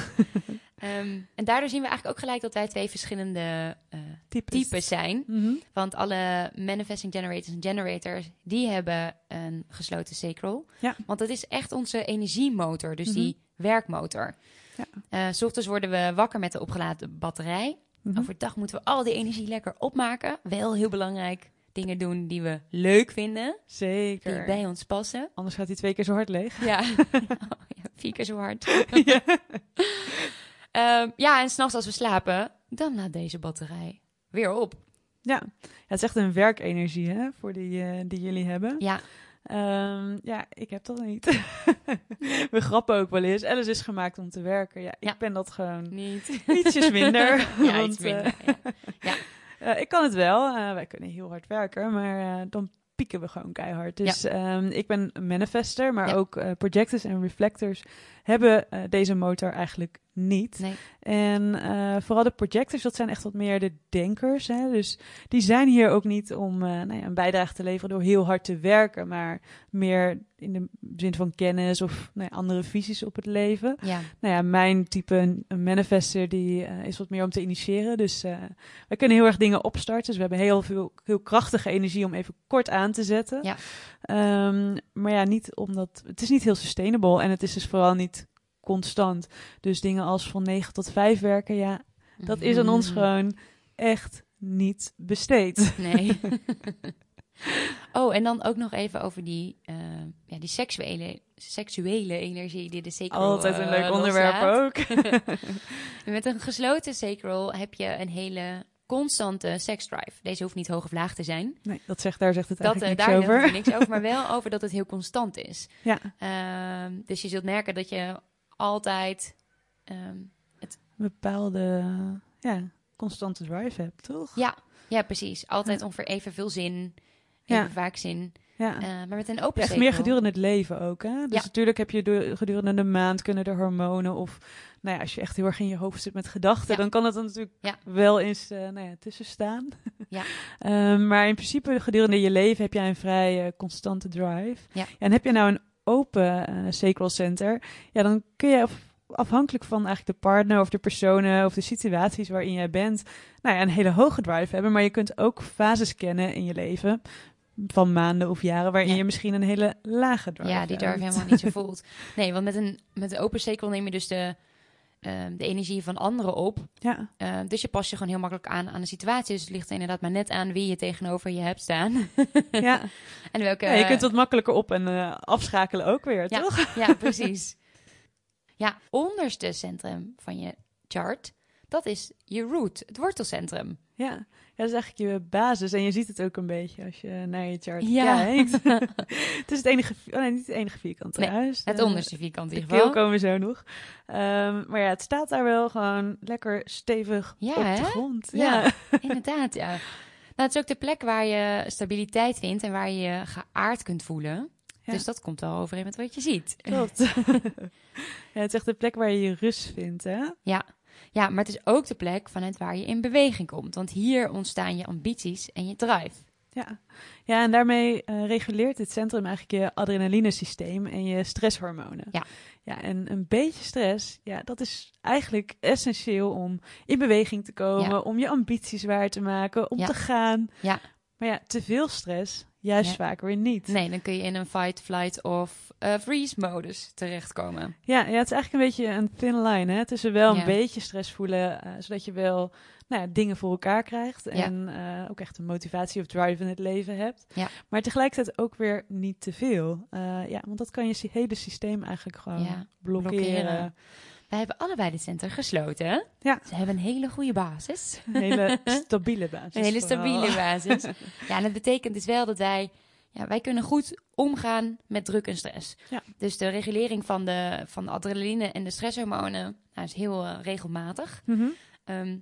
Speaker 1: Ehm, en daardoor zien we eigenlijk ook gelijk dat wij twee verschillende eh,
Speaker 2: Types.
Speaker 1: types zijn.
Speaker 2: Mhm.
Speaker 1: Want alle manifesting generators en generators, die hebben een gesloten sacral.
Speaker 2: Ja.
Speaker 1: Want dat is echt onze energiemotor, dus die werkmotor.
Speaker 2: Ja.
Speaker 1: Eh, 's ochtends worden we wakker met de opgeladen batterij.
Speaker 2: Mhm.
Speaker 1: Overdag moeten we al die energie lekker opmaken. Wel heel belangrijk dingen doen die we leuk vinden, die
Speaker 2: Zeker.
Speaker 1: bij ons passen.
Speaker 2: Anders gaat hij twee keer zo hard leeg.
Speaker 1: Ja, ja vier keer zo hard.
Speaker 2: ja.
Speaker 1: Ehm, ja, en s'nachts als we slapen, dan laat deze batterij weer op.
Speaker 2: Ja. ja, het is echt een werkenergie hè, voor die, eh, die jullie hebben.
Speaker 1: Ja,
Speaker 2: Ehm, ja, ik heb dat niet. We grappen ook wel eens. Alice is gemaakt om te werken. Ja, ik
Speaker 1: Ja.
Speaker 2: ben dat gewoon
Speaker 1: niet.
Speaker 2: ietsjes minder.
Speaker 1: ja,
Speaker 2: want,
Speaker 1: iets minder.
Speaker 2: eh,
Speaker 1: ja.
Speaker 2: eh, ik kan het wel. Eh, wij kunnen heel hard werken, maar eh, dan pieken we gewoon keihard. Dus ehm, ik ben een manifester, maar
Speaker 1: Ja.
Speaker 2: ook eh, projectors en reflectors hebben eh, deze motor eigenlijk niet.
Speaker 1: Nee.
Speaker 2: En eh, vooral de projectors, dat zijn echt wat meer de denkers. Hè? Dus die zijn hier ook niet om eh, nou ja, een bijdrage te leveren door heel hard te werken, maar meer in de zin van kennis of nou ja, andere visies op het leven.
Speaker 1: Ja,
Speaker 2: Nou ja, mijn type een- manifester die eh, is wat meer om te initiëren. Dus wij kunnen heel erg dingen opstarten. Dus we hebben heel veel heel krachtige energie om even kort aan te zetten.
Speaker 1: Ja.
Speaker 2: Ehm, maar ja, niet omdat het is niet heel sustainable en het is dus vooral niet constant. Dus dingen als van 9 tot 5 werken, ja, dat is aan ons
Speaker 1: Mm.
Speaker 2: gewoon echt niet besteed.
Speaker 1: Nee. oh, en dan ook nog even over die, eh, ja, die seksuele, seksuele energie die de sacral
Speaker 2: Altijd een
Speaker 1: eh,
Speaker 2: leuk onderwerp ook.
Speaker 1: Met een gesloten sacral heb je een hele constante seksdrive. Deze hoeft niet hoog of laag te zijn.
Speaker 2: Nee, dat zegt, daar zegt het
Speaker 1: Dat,
Speaker 2: eigenlijk
Speaker 1: eh,
Speaker 2: niks
Speaker 1: daar
Speaker 2: over.
Speaker 1: over. niks over, maar wel over dat het heel constant is.
Speaker 2: Ja,
Speaker 1: Ehm, dus je zult merken dat je altijd... ehm,
Speaker 2: een bepaalde ja, constante drive hebt, toch?
Speaker 1: ja, ja, precies. Altijd
Speaker 2: Ja.
Speaker 1: ongeveer evenveel zin,
Speaker 2: Ja.
Speaker 1: even vaak zin.
Speaker 2: Ja.
Speaker 1: Eh, maar met een open
Speaker 2: Echt
Speaker 1: sacral-
Speaker 2: meer gedurende het leven ook, hè? Dus
Speaker 1: Ja.
Speaker 2: natuurlijk heb je de- gedurende de maand kunnen de hormonen of... Nou ja, als je echt heel erg in je hoofd zit met gedachten,
Speaker 1: Ja.
Speaker 2: dan kan het er natuurlijk
Speaker 1: Ja.
Speaker 2: wel eens eh, nou ja, tussen staan.
Speaker 1: Ja.
Speaker 2: Ehm, maar in principe gedurende je leven heb jij een vrij constante drive.
Speaker 1: Ja.
Speaker 2: En heb je nou een open eh, sacral center, ja, dan kun je af- afhankelijk van eigenlijk de partner of de personen of de situaties waarin jij bent, nou ja, een hele hoge drive hebben. Maar je kunt ook fases kennen in je leven van maanden of jaren waarin
Speaker 1: Ja.
Speaker 2: je misschien een hele lage drive
Speaker 1: Ja, die
Speaker 2: hebt.
Speaker 1: drive helemaal niet zo voelt. Nee, want met een, met een open sacral neem je dus de, ehm, de energie van anderen op.
Speaker 2: Ja,
Speaker 1: Eh, dus je past je gewoon heel makkelijk aan aan de situatie. Dus het ligt er inderdaad maar net aan wie je tegenover je hebt staan.
Speaker 2: ja.
Speaker 1: en welke...
Speaker 2: ja, je kunt wat makkelijker op en eh, afschakelen ook weer,
Speaker 1: Ja.
Speaker 2: toch?
Speaker 1: Ja, precies. Ja, onderste centrum van je chart, dat is je root, het wortelcentrum.
Speaker 2: Ja. ja, dat is eigenlijk je basis. En je ziet het ook een beetje als je naar je chart
Speaker 1: Ja.
Speaker 2: kijkt. het is het enige, oh nee, niet het enige vierkante
Speaker 1: Nee,
Speaker 2: huis.
Speaker 1: Het
Speaker 2: Eh,
Speaker 1: onderste vierkant in
Speaker 2: De
Speaker 1: ieder geval.
Speaker 2: komen we zo nog. Ehm, maar ja, het staat daar wel gewoon lekker stevig
Speaker 1: Ja,
Speaker 2: op de grond.
Speaker 1: Ja.
Speaker 2: Ja.
Speaker 1: Inderdaad, ja. Nou, het is ook de plek waar je stabiliteit vindt en waar je je geaard kunt voelen. Dus dat komt wel overeen met wat je ziet.
Speaker 2: Klopt. ja, het is echt de plek waar je je rust vindt, hè?
Speaker 1: Ja. Ja, maar het is ook de plek vanuit waar je in beweging komt. Want hier ontstaan je ambities en je drive.
Speaker 2: Ja, ja en daarmee eh, reguleert dit centrum eigenlijk je adrenalinesysteem en je stresshormonen.
Speaker 1: Ja.
Speaker 2: Ja, en een beetje stress, ja, dat is eigenlijk essentieel om in beweging te komen,
Speaker 1: Ja.
Speaker 2: om je ambities waar te maken, om
Speaker 1: Ja.
Speaker 2: te gaan.
Speaker 1: Ja.
Speaker 2: Maar ja, te veel stress, juist
Speaker 1: Ja.
Speaker 2: vaak weer niet.
Speaker 1: Nee, dan kun je in een fight, flight of eh, freeze modus terechtkomen.
Speaker 2: Ja, ja, het is eigenlijk een beetje een thin line, hè? Tussen wel een beetje stress voelen, eh, zodat je wel nou ja, dingen voor elkaar krijgt. En eh, ook echt een motivatie of drive in het leven hebt. Maar tegelijkertijd ook weer niet te veel. Ja, want dat kan je hele systeem eigenlijk gewoon blokkeren.
Speaker 1: Wij hebben allebei dit center gesloten.
Speaker 2: Ja.
Speaker 1: Ze hebben een hele goede basis.
Speaker 2: Een hele stabiele basis.
Speaker 1: Een hele stabiele basis. Ja, en dat betekent dus wel dat wij... Ja, wij kunnen goed omgaan met druk en stress.
Speaker 2: Ja.
Speaker 1: Dus de regulering van de, van de adrenaline en de stresshormonen nou, is heel eh, regelmatig.
Speaker 2: Mhm.
Speaker 1: Ehm,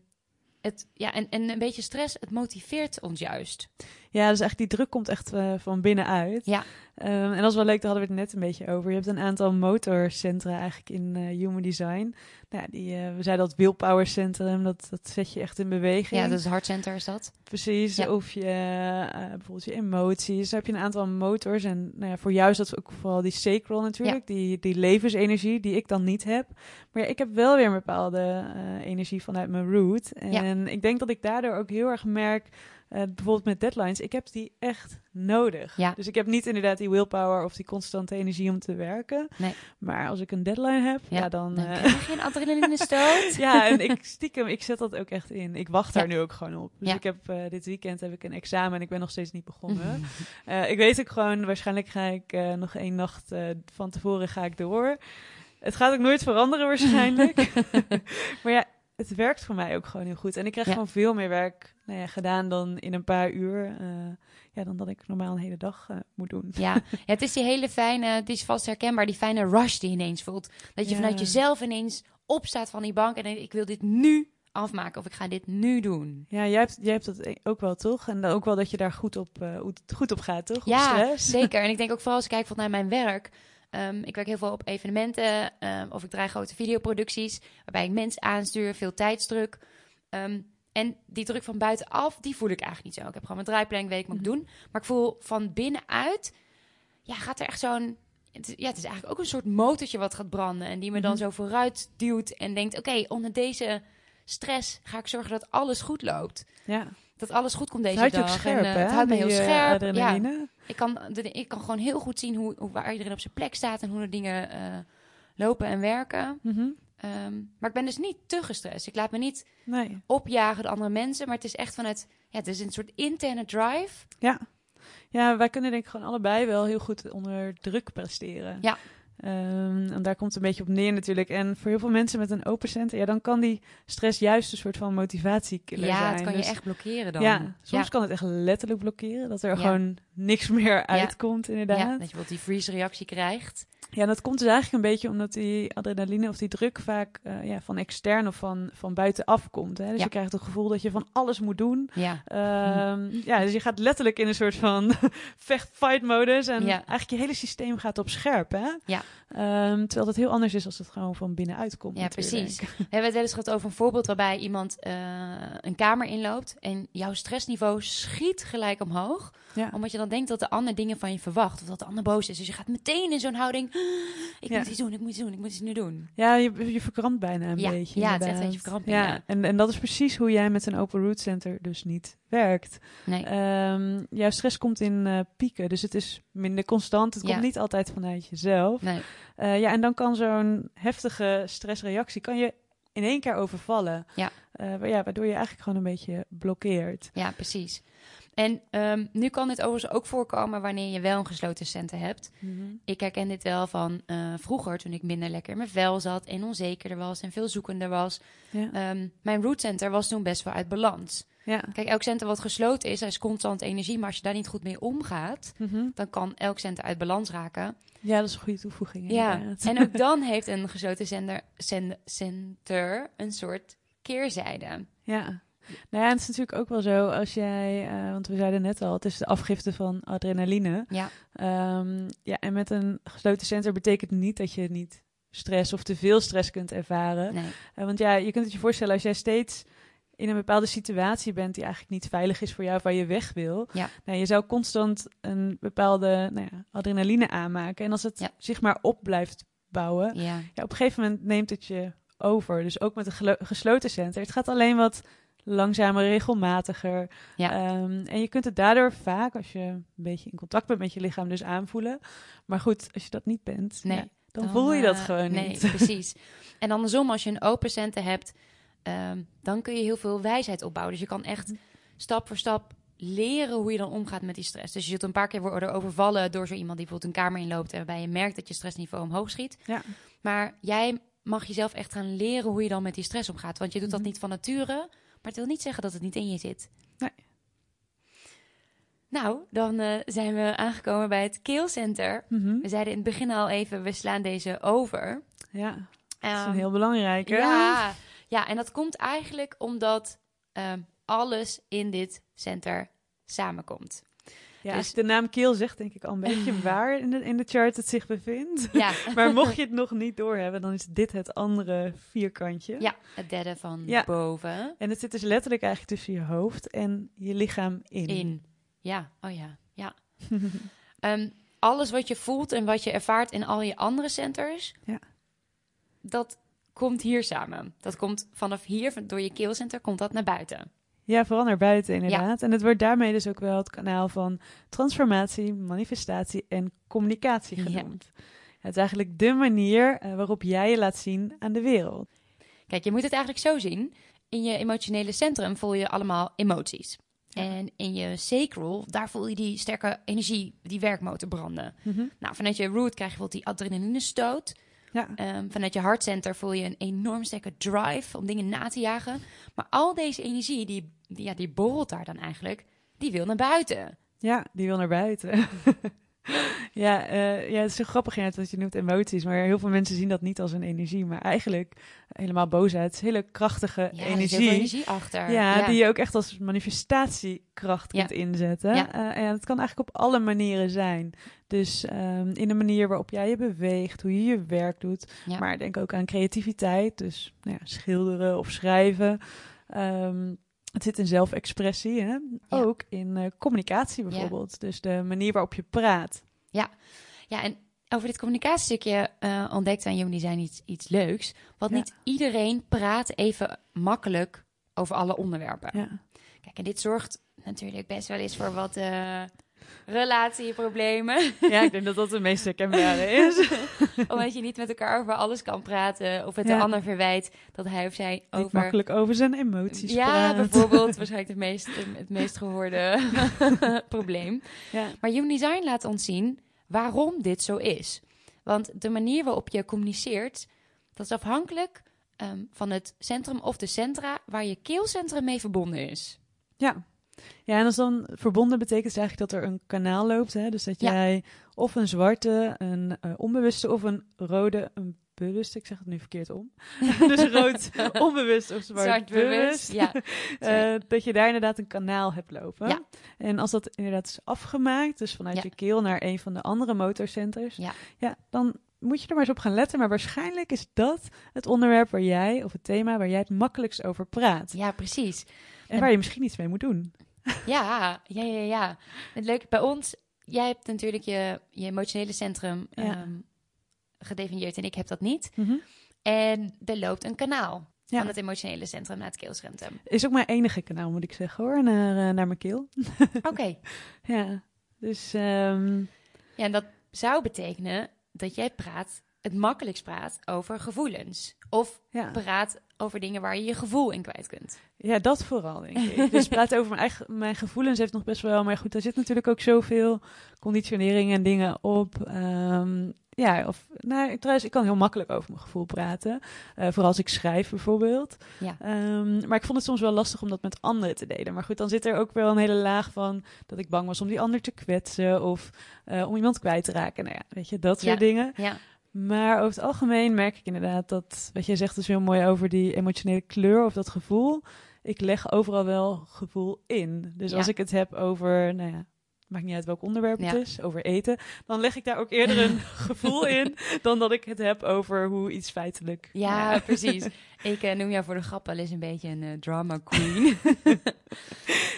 Speaker 1: het, ja, en, en een beetje stress, het motiveert ons juist.
Speaker 2: Ja, dus eigenlijk die druk komt echt eh, van binnenuit.
Speaker 1: Ja.
Speaker 2: Ehm, en dat is wel leuk, daar hadden we het net een beetje over. Je hebt een aantal motorcentra eigenlijk in eh, Human Design. Nou, die, eh, we zeiden dat willpower centrum, dat, dat zet je echt in beweging.
Speaker 1: Ja, dat is Heartcenter is dat.
Speaker 2: Precies,
Speaker 1: Ja.
Speaker 2: of je eh, bijvoorbeeld je emoties. Dan heb je een aantal motors. En nou ja, voor jou is dat ook vooral die sacral natuurlijk. Die, die levensenergie die ik dan niet heb. Maar ja, ik heb wel weer een bepaalde energie vanuit mijn root. En ik denk dat ik daardoor ook heel erg merk eh, bijvoorbeeld met deadlines, ik heb die echt nodig.
Speaker 1: Ja.
Speaker 2: Dus ik heb niet inderdaad die willpower of die constante energie om te werken.
Speaker 1: Nee.
Speaker 2: Maar als ik een deadline heb, ja,
Speaker 1: Ja,
Speaker 2: dan...
Speaker 1: Dan
Speaker 2: eh,
Speaker 1: krijg je een adrenaline stoot.
Speaker 2: ja, en ik stiekem, ik zet dat ook echt in. Ik wacht daar
Speaker 1: Ja.
Speaker 2: nu ook gewoon op. Dus ik heb eh, dit weekend heb ik een examen en ik ben nog steeds niet begonnen. Ik weet ook gewoon, waarschijnlijk ga ik nog één nacht van tevoren ga ik door. Het gaat ook nooit veranderen waarschijnlijk. maar ja, het werkt voor mij ook gewoon heel goed. En ik krijg gewoon veel meer werk nou ja, gedaan dan in een paar uur. eh, ja, dan dat ik normaal een hele dag eh, moet doen.
Speaker 1: Ja. ja, het is die hele fijne, het is vast herkenbaar, die fijne rush die je ineens voelt. Dat je
Speaker 2: Ja.
Speaker 1: vanuit jezelf ineens opstaat van die bank en denkt, ik wil dit nu afmaken of ik ga dit nu doen.
Speaker 2: Ja, jij hebt, jij hebt dat ook wel, toch? En ook wel dat je daar goed op, eh, goed op gaat, toch? Op
Speaker 1: Ja,
Speaker 2: stress.
Speaker 1: zeker. En ik denk ook vooral als ik kijk naar mijn werk. Ehm, ik werk heel veel op evenementen ehm, of ik draai grote videoproducties waarbij ik mensen aanstuur, veel tijdsdruk. Ehm, en die druk van buitenaf, die voel ik eigenlijk niet zo. Ik heb gewoon mijn draaiplanning, weet ik moet ik doen. Maar ik voel van binnenuit, ja, gaat er echt zo'n... Het, ja, het is eigenlijk ook een soort motortje wat gaat branden. En die me dan
Speaker 2: Mhm.
Speaker 1: zo vooruit duwt en denkt... Oké, onder deze stress ga ik zorgen dat alles goed loopt.
Speaker 2: Ja.
Speaker 1: Dat alles goed komt
Speaker 2: Het
Speaker 1: deze
Speaker 2: je
Speaker 1: dag.
Speaker 2: scherp,
Speaker 1: en,
Speaker 2: hè?
Speaker 1: het houdt me heel
Speaker 2: eh,
Speaker 1: scherp. Ja,
Speaker 2: adrenaline.
Speaker 1: ik kan, de, ik kan gewoon heel goed zien hoe, hoe, waar iedereen op zijn plek staat en hoe de dingen eh, lopen en werken.
Speaker 2: Mhm.
Speaker 1: Ehm, maar ik ben dus niet te gestrest. Ik laat me niet
Speaker 2: Nee.
Speaker 1: opjagen door andere mensen, maar het is echt vanuit, ja, het is een soort interne drive.
Speaker 2: Ja. ja, wij kunnen denk ik gewoon allebei wel heel goed onder druk presteren.
Speaker 1: Ja.
Speaker 2: Ehm, en daar komt het een beetje op neer natuurlijk. En voor heel veel mensen met een open center, ja, dan kan die stress juist een soort van motivatiekiller
Speaker 1: ja,
Speaker 2: zijn.
Speaker 1: het kan
Speaker 2: Dus
Speaker 1: je echt blokkeren dan.
Speaker 2: Ja, soms
Speaker 1: ja.
Speaker 2: kan het echt letterlijk blokkeren. Dat er
Speaker 1: Ja.
Speaker 2: gewoon niks meer uitkomt, inderdaad.
Speaker 1: Ja,
Speaker 2: Ja,
Speaker 1: dat je bijvoorbeeld die freeze-reactie krijgt.
Speaker 2: En dat komt dus eigenlijk een beetje omdat die adrenaline of die druk vaak eh, ja, van extern of van, van buitenaf komt. Hè? Dus
Speaker 1: Ja.
Speaker 2: je krijgt het gevoel dat je van alles moet doen.
Speaker 1: Ja,
Speaker 2: Ehm, ja, dus je gaat letterlijk in een soort van vecht-fight-modus. En
Speaker 1: Ja.
Speaker 2: eigenlijk je hele systeem gaat op scherp, hè?
Speaker 1: Ja.
Speaker 2: Ehm, terwijl dat heel anders is als het gewoon van binnenuit komt.
Speaker 1: ja precies. We hebben het wel eens gehad over een voorbeeld waarbij iemand eh, een kamer inloopt en jouw stressniveau schiet gelijk omhoog.
Speaker 2: Ja.
Speaker 1: Omdat je dan denkt dat de ander dingen van je verwacht. Of dat de ander boos is. Dus je gaat meteen in zo'n houding. Ik
Speaker 2: Ja.
Speaker 1: moet iets doen, ik moet iets doen, ik moet iets nu doen.
Speaker 2: Ja, je, je verkrampt bijna een beetje.
Speaker 1: ja, het is echt een beetje verkramping,
Speaker 2: Ja,
Speaker 1: ja.
Speaker 2: En, en dat is precies hoe jij met een open root center dus niet werkt.
Speaker 1: Nee.
Speaker 2: Ehm, jouw stress komt in eh, pieken, dus het is minder constant. Het komt niet altijd vanuit jezelf.
Speaker 1: nee.
Speaker 2: Eh, ja, en dan kan zo'n heftige stressreactie kan je in één keer overvallen.
Speaker 1: Ja.
Speaker 2: Eh, ja, waardoor je eigenlijk gewoon een beetje blokkeert.
Speaker 1: Ja, precies. En ehm, nu kan dit overigens ook voorkomen wanneer je wel een gesloten center hebt. Ik herken dit wel van eh, vroeger, toen ik minder lekker in mijn vel zat en onzekerder was en veel zoekender was.
Speaker 2: Ja.
Speaker 1: Ehm, mijn root center was toen best wel uit balans.
Speaker 2: ja.
Speaker 1: Kijk, elk center wat gesloten is, is constant energie. Maar als je daar niet goed mee omgaat,
Speaker 2: Mhm.
Speaker 1: dan kan elk center uit balans raken.
Speaker 2: ja, dat is een goede toevoeging.
Speaker 1: Ja, en ook dan heeft een gesloten cen- center een soort keerzijde.
Speaker 2: Ja. Nou ja, het is natuurlijk ook wel zo als jij, eh, want we zeiden net al, het is de afgifte van adrenaline.
Speaker 1: Ja,
Speaker 2: Ehm, ja, en met een gesloten center betekent niet dat je niet stress of te veel stress kunt ervaren.
Speaker 1: nee.
Speaker 2: Eh, want ja, je kunt het je voorstellen als jij steeds in een bepaalde situatie bent die eigenlijk niet veilig is voor jou, waar je weg wil.
Speaker 1: Ja.
Speaker 2: Nou, je zou constant een bepaalde nou ja, adrenaline aanmaken. En als het
Speaker 1: Ja.
Speaker 2: zich maar op blijft bouwen,
Speaker 1: Ja,
Speaker 2: op een gegeven moment neemt het je over. Dus ook met een gesloten center. Het gaat alleen wat langzamer, regelmatiger.
Speaker 1: Ja.
Speaker 2: Ehm, en je kunt het daardoor vaak, als je een beetje in contact bent met je lichaam, dus aanvoelen. Maar goed, als je dat niet bent,
Speaker 1: Nee.
Speaker 2: ja, dan, voel je dat
Speaker 1: eh,
Speaker 2: gewoon
Speaker 1: nee,
Speaker 2: niet.
Speaker 1: precies. En andersom, als je een open center hebt, ehm, dan kun je heel veel wijsheid opbouwen. Dus je kan echt stap voor stap leren hoe je dan omgaat met die stress. Dus je zult een paar keer worden overvallen door zo iemand die bijvoorbeeld een kamer inloopt en waarbij je merkt dat je stressniveau omhoog schiet.
Speaker 2: Ja.
Speaker 1: Maar jij mag jezelf echt gaan leren hoe je dan met die stress omgaat. Want je doet dat
Speaker 2: Mhm.
Speaker 1: niet van nature, maar het wil niet zeggen dat het niet in je zit.
Speaker 2: Nee.
Speaker 1: Nou, dan eh, zijn we aangekomen bij het keelcenter.
Speaker 2: Mhm.
Speaker 1: We zeiden in het begin al even, we slaan deze over.
Speaker 2: Ja, dat is
Speaker 1: Ehm,
Speaker 2: een heel belangrijke.
Speaker 1: ja, ja, en dat komt eigenlijk omdat ehm, alles in dit center samenkomt.
Speaker 2: Ja,
Speaker 1: Dus-
Speaker 2: de naam keel zegt denk ik al een beetje waar in de, in de chart het zich bevindt.
Speaker 1: Ja,
Speaker 2: Maar mocht je het nog niet doorhebben, dan is dit het andere vierkantje.
Speaker 1: ja het derde van
Speaker 2: Ja.
Speaker 1: boven.
Speaker 2: En het zit dus letterlijk eigenlijk tussen je hoofd en je lichaam in.
Speaker 1: In. Ja, oh ja, ja. Ehm, alles wat je voelt en wat je ervaart in al je andere centers,
Speaker 2: Ja.
Speaker 1: dat komt hier samen. Dat komt vanaf hier, door je keelcenter, komt dat naar buiten.
Speaker 2: Ja, vooral naar buiten inderdaad. En het wordt daarmee dus ook wel het kanaal van transformatie, manifestatie en communicatie
Speaker 1: Ja.
Speaker 2: genoemd. Het is eigenlijk de manier eh, waarop jij je laat zien aan de wereld.
Speaker 1: Kijk, je moet het eigenlijk zo zien. In je emotionele centrum voel je allemaal emoties.
Speaker 2: Ja.
Speaker 1: En in je sacral, daar voel je die sterke energie, die werkmotor branden. Nou, vanuit je root krijg je bijvoorbeeld die adrenaline stoot.
Speaker 2: Ja,
Speaker 1: Ehm, vanuit je hartcenter voel je een enorm sterke drive om dingen na te jagen. Maar al deze energie, die, die, ja, die borrelt daar dan eigenlijk, die wil naar buiten.
Speaker 2: ja, die wil naar buiten. ja, eh, ja, het is zo grappig inderdaad wat je noemt emoties. Maar heel veel mensen zien dat niet als een energie. Maar eigenlijk helemaal boosheid is hele krachtige
Speaker 1: Ja, er zit
Speaker 2: energie.
Speaker 1: veel energie achter.
Speaker 2: Ja, die je ook echt als manifestatiekracht
Speaker 1: Ja.
Speaker 2: kunt inzetten.
Speaker 1: Ja.
Speaker 2: Eh, en het kan eigenlijk op alle manieren zijn. Dus ehm, in de manier waarop jij je beweegt, hoe je je werk doet. Maar denk ook aan creativiteit. Dus nou ja, schilderen of schrijven. Ehm, het zit in zelfexpressie. Hè? Ook in eh, communicatie bijvoorbeeld. Dus de manier waarop je praat.
Speaker 1: Ja, en over dit communicatiestukje eh ontdekt aan Human Design iets, iets leuks. Want
Speaker 2: Ja.
Speaker 1: niet iedereen praat even makkelijk over alle onderwerpen.
Speaker 2: Ja.
Speaker 1: Kijk, en dit zorgt natuurlijk best wel eens voor wat eh, relatieproblemen.
Speaker 2: ja, ik denk dat dat de meest herkenbare is.
Speaker 1: Omdat je niet met elkaar over alles kan praten. Of het
Speaker 2: Ja.
Speaker 1: de ander verwijt dat hij of zij
Speaker 2: Niet
Speaker 1: over...
Speaker 2: makkelijk over zijn emoties
Speaker 1: Ja,
Speaker 2: praat.
Speaker 1: bijvoorbeeld. Waarschijnlijk het meest, het meest gehoorde probleem.
Speaker 2: Ja.
Speaker 1: Maar Human Design laat ons zien waarom dit zo is. Want de manier waarop je communiceert, dat is afhankelijk ehm, van het centrum of de centra waar je keelcentrum mee verbonden is.
Speaker 2: Ja. Ja, en als dan verbonden betekent eigenlijk dat er een kanaal loopt. Hè? Dus dat
Speaker 1: Ja.
Speaker 2: jij of een zwarte, een eh, onbewuste of een rode, een bewuste, ik zeg het nu verkeerd om. dus rood onbewust of zwart,
Speaker 1: Zwart bewust. Ja,
Speaker 2: Eh, dat je daar inderdaad een kanaal hebt lopen.
Speaker 1: Ja.
Speaker 2: En als dat inderdaad is afgemaakt, dus vanuit
Speaker 1: Ja.
Speaker 2: je keel naar een van de andere motorcenters,
Speaker 1: Ja.
Speaker 2: ja, dan moet je er maar eens op gaan letten. Maar waarschijnlijk is dat het onderwerp waar jij, of het thema waar jij het makkelijkst over praat.
Speaker 1: ja, precies.
Speaker 2: En waar je misschien iets mee moet doen.
Speaker 1: Ja, ja, ja, ja. Het leuke bij ons, jij hebt natuurlijk je, je emotionele centrum
Speaker 2: Ja.
Speaker 1: ehm, gedefinieerd en ik heb dat niet.
Speaker 2: Mhm.
Speaker 1: En er loopt een kanaal
Speaker 2: Ja.
Speaker 1: van het emotionele centrum naar het keelcentrum.
Speaker 2: Is ook mijn enige kanaal, moet ik zeggen hoor, naar, eh, naar mijn keel.
Speaker 1: Oké.
Speaker 2: Ja, dus ehm,
Speaker 1: Ja, en dat zou betekenen dat jij praat, het makkelijkst praat over gevoelens. Of
Speaker 2: ja.
Speaker 1: praat over dingen waar je je gevoel in kwijt kunt.
Speaker 2: ja, dat vooral denk ik. Dus praten over mijn eigen mijn gevoelens heeft nog best wel, maar goed, daar zit natuurlijk ook zoveel conditionering en dingen op. Ehm, ja, of nou, ik- trouwens, ik kan heel makkelijk over mijn gevoel praten. Eh, vooral als ik schrijf bijvoorbeeld.
Speaker 1: Ja.
Speaker 2: Ehm, maar ik vond het soms wel lastig om dat met anderen te delen. Maar goed, dan zit er ook wel een hele laag van dat ik bang was om die ander te kwetsen of eh, om iemand kwijt te raken. Nou ja, weet je, dat soort
Speaker 1: Ja.
Speaker 2: dingen.
Speaker 1: Ja,
Speaker 2: Maar over het algemeen merk ik inderdaad dat, wat jij zegt, is heel mooi over die emotionele kleur of dat gevoel. Ik leg overal wel gevoel in. Dus
Speaker 1: Ja.
Speaker 2: als ik het heb over, nou ja, maakt niet uit welk onderwerp het
Speaker 1: Ja.
Speaker 2: is, over eten, dan leg ik daar ook eerder een gevoel in dan dat ik het heb over hoe iets feitelijk.
Speaker 1: ja precies. Ik eh, noem jou voor de grap wel eens een beetje een eh, drama queen.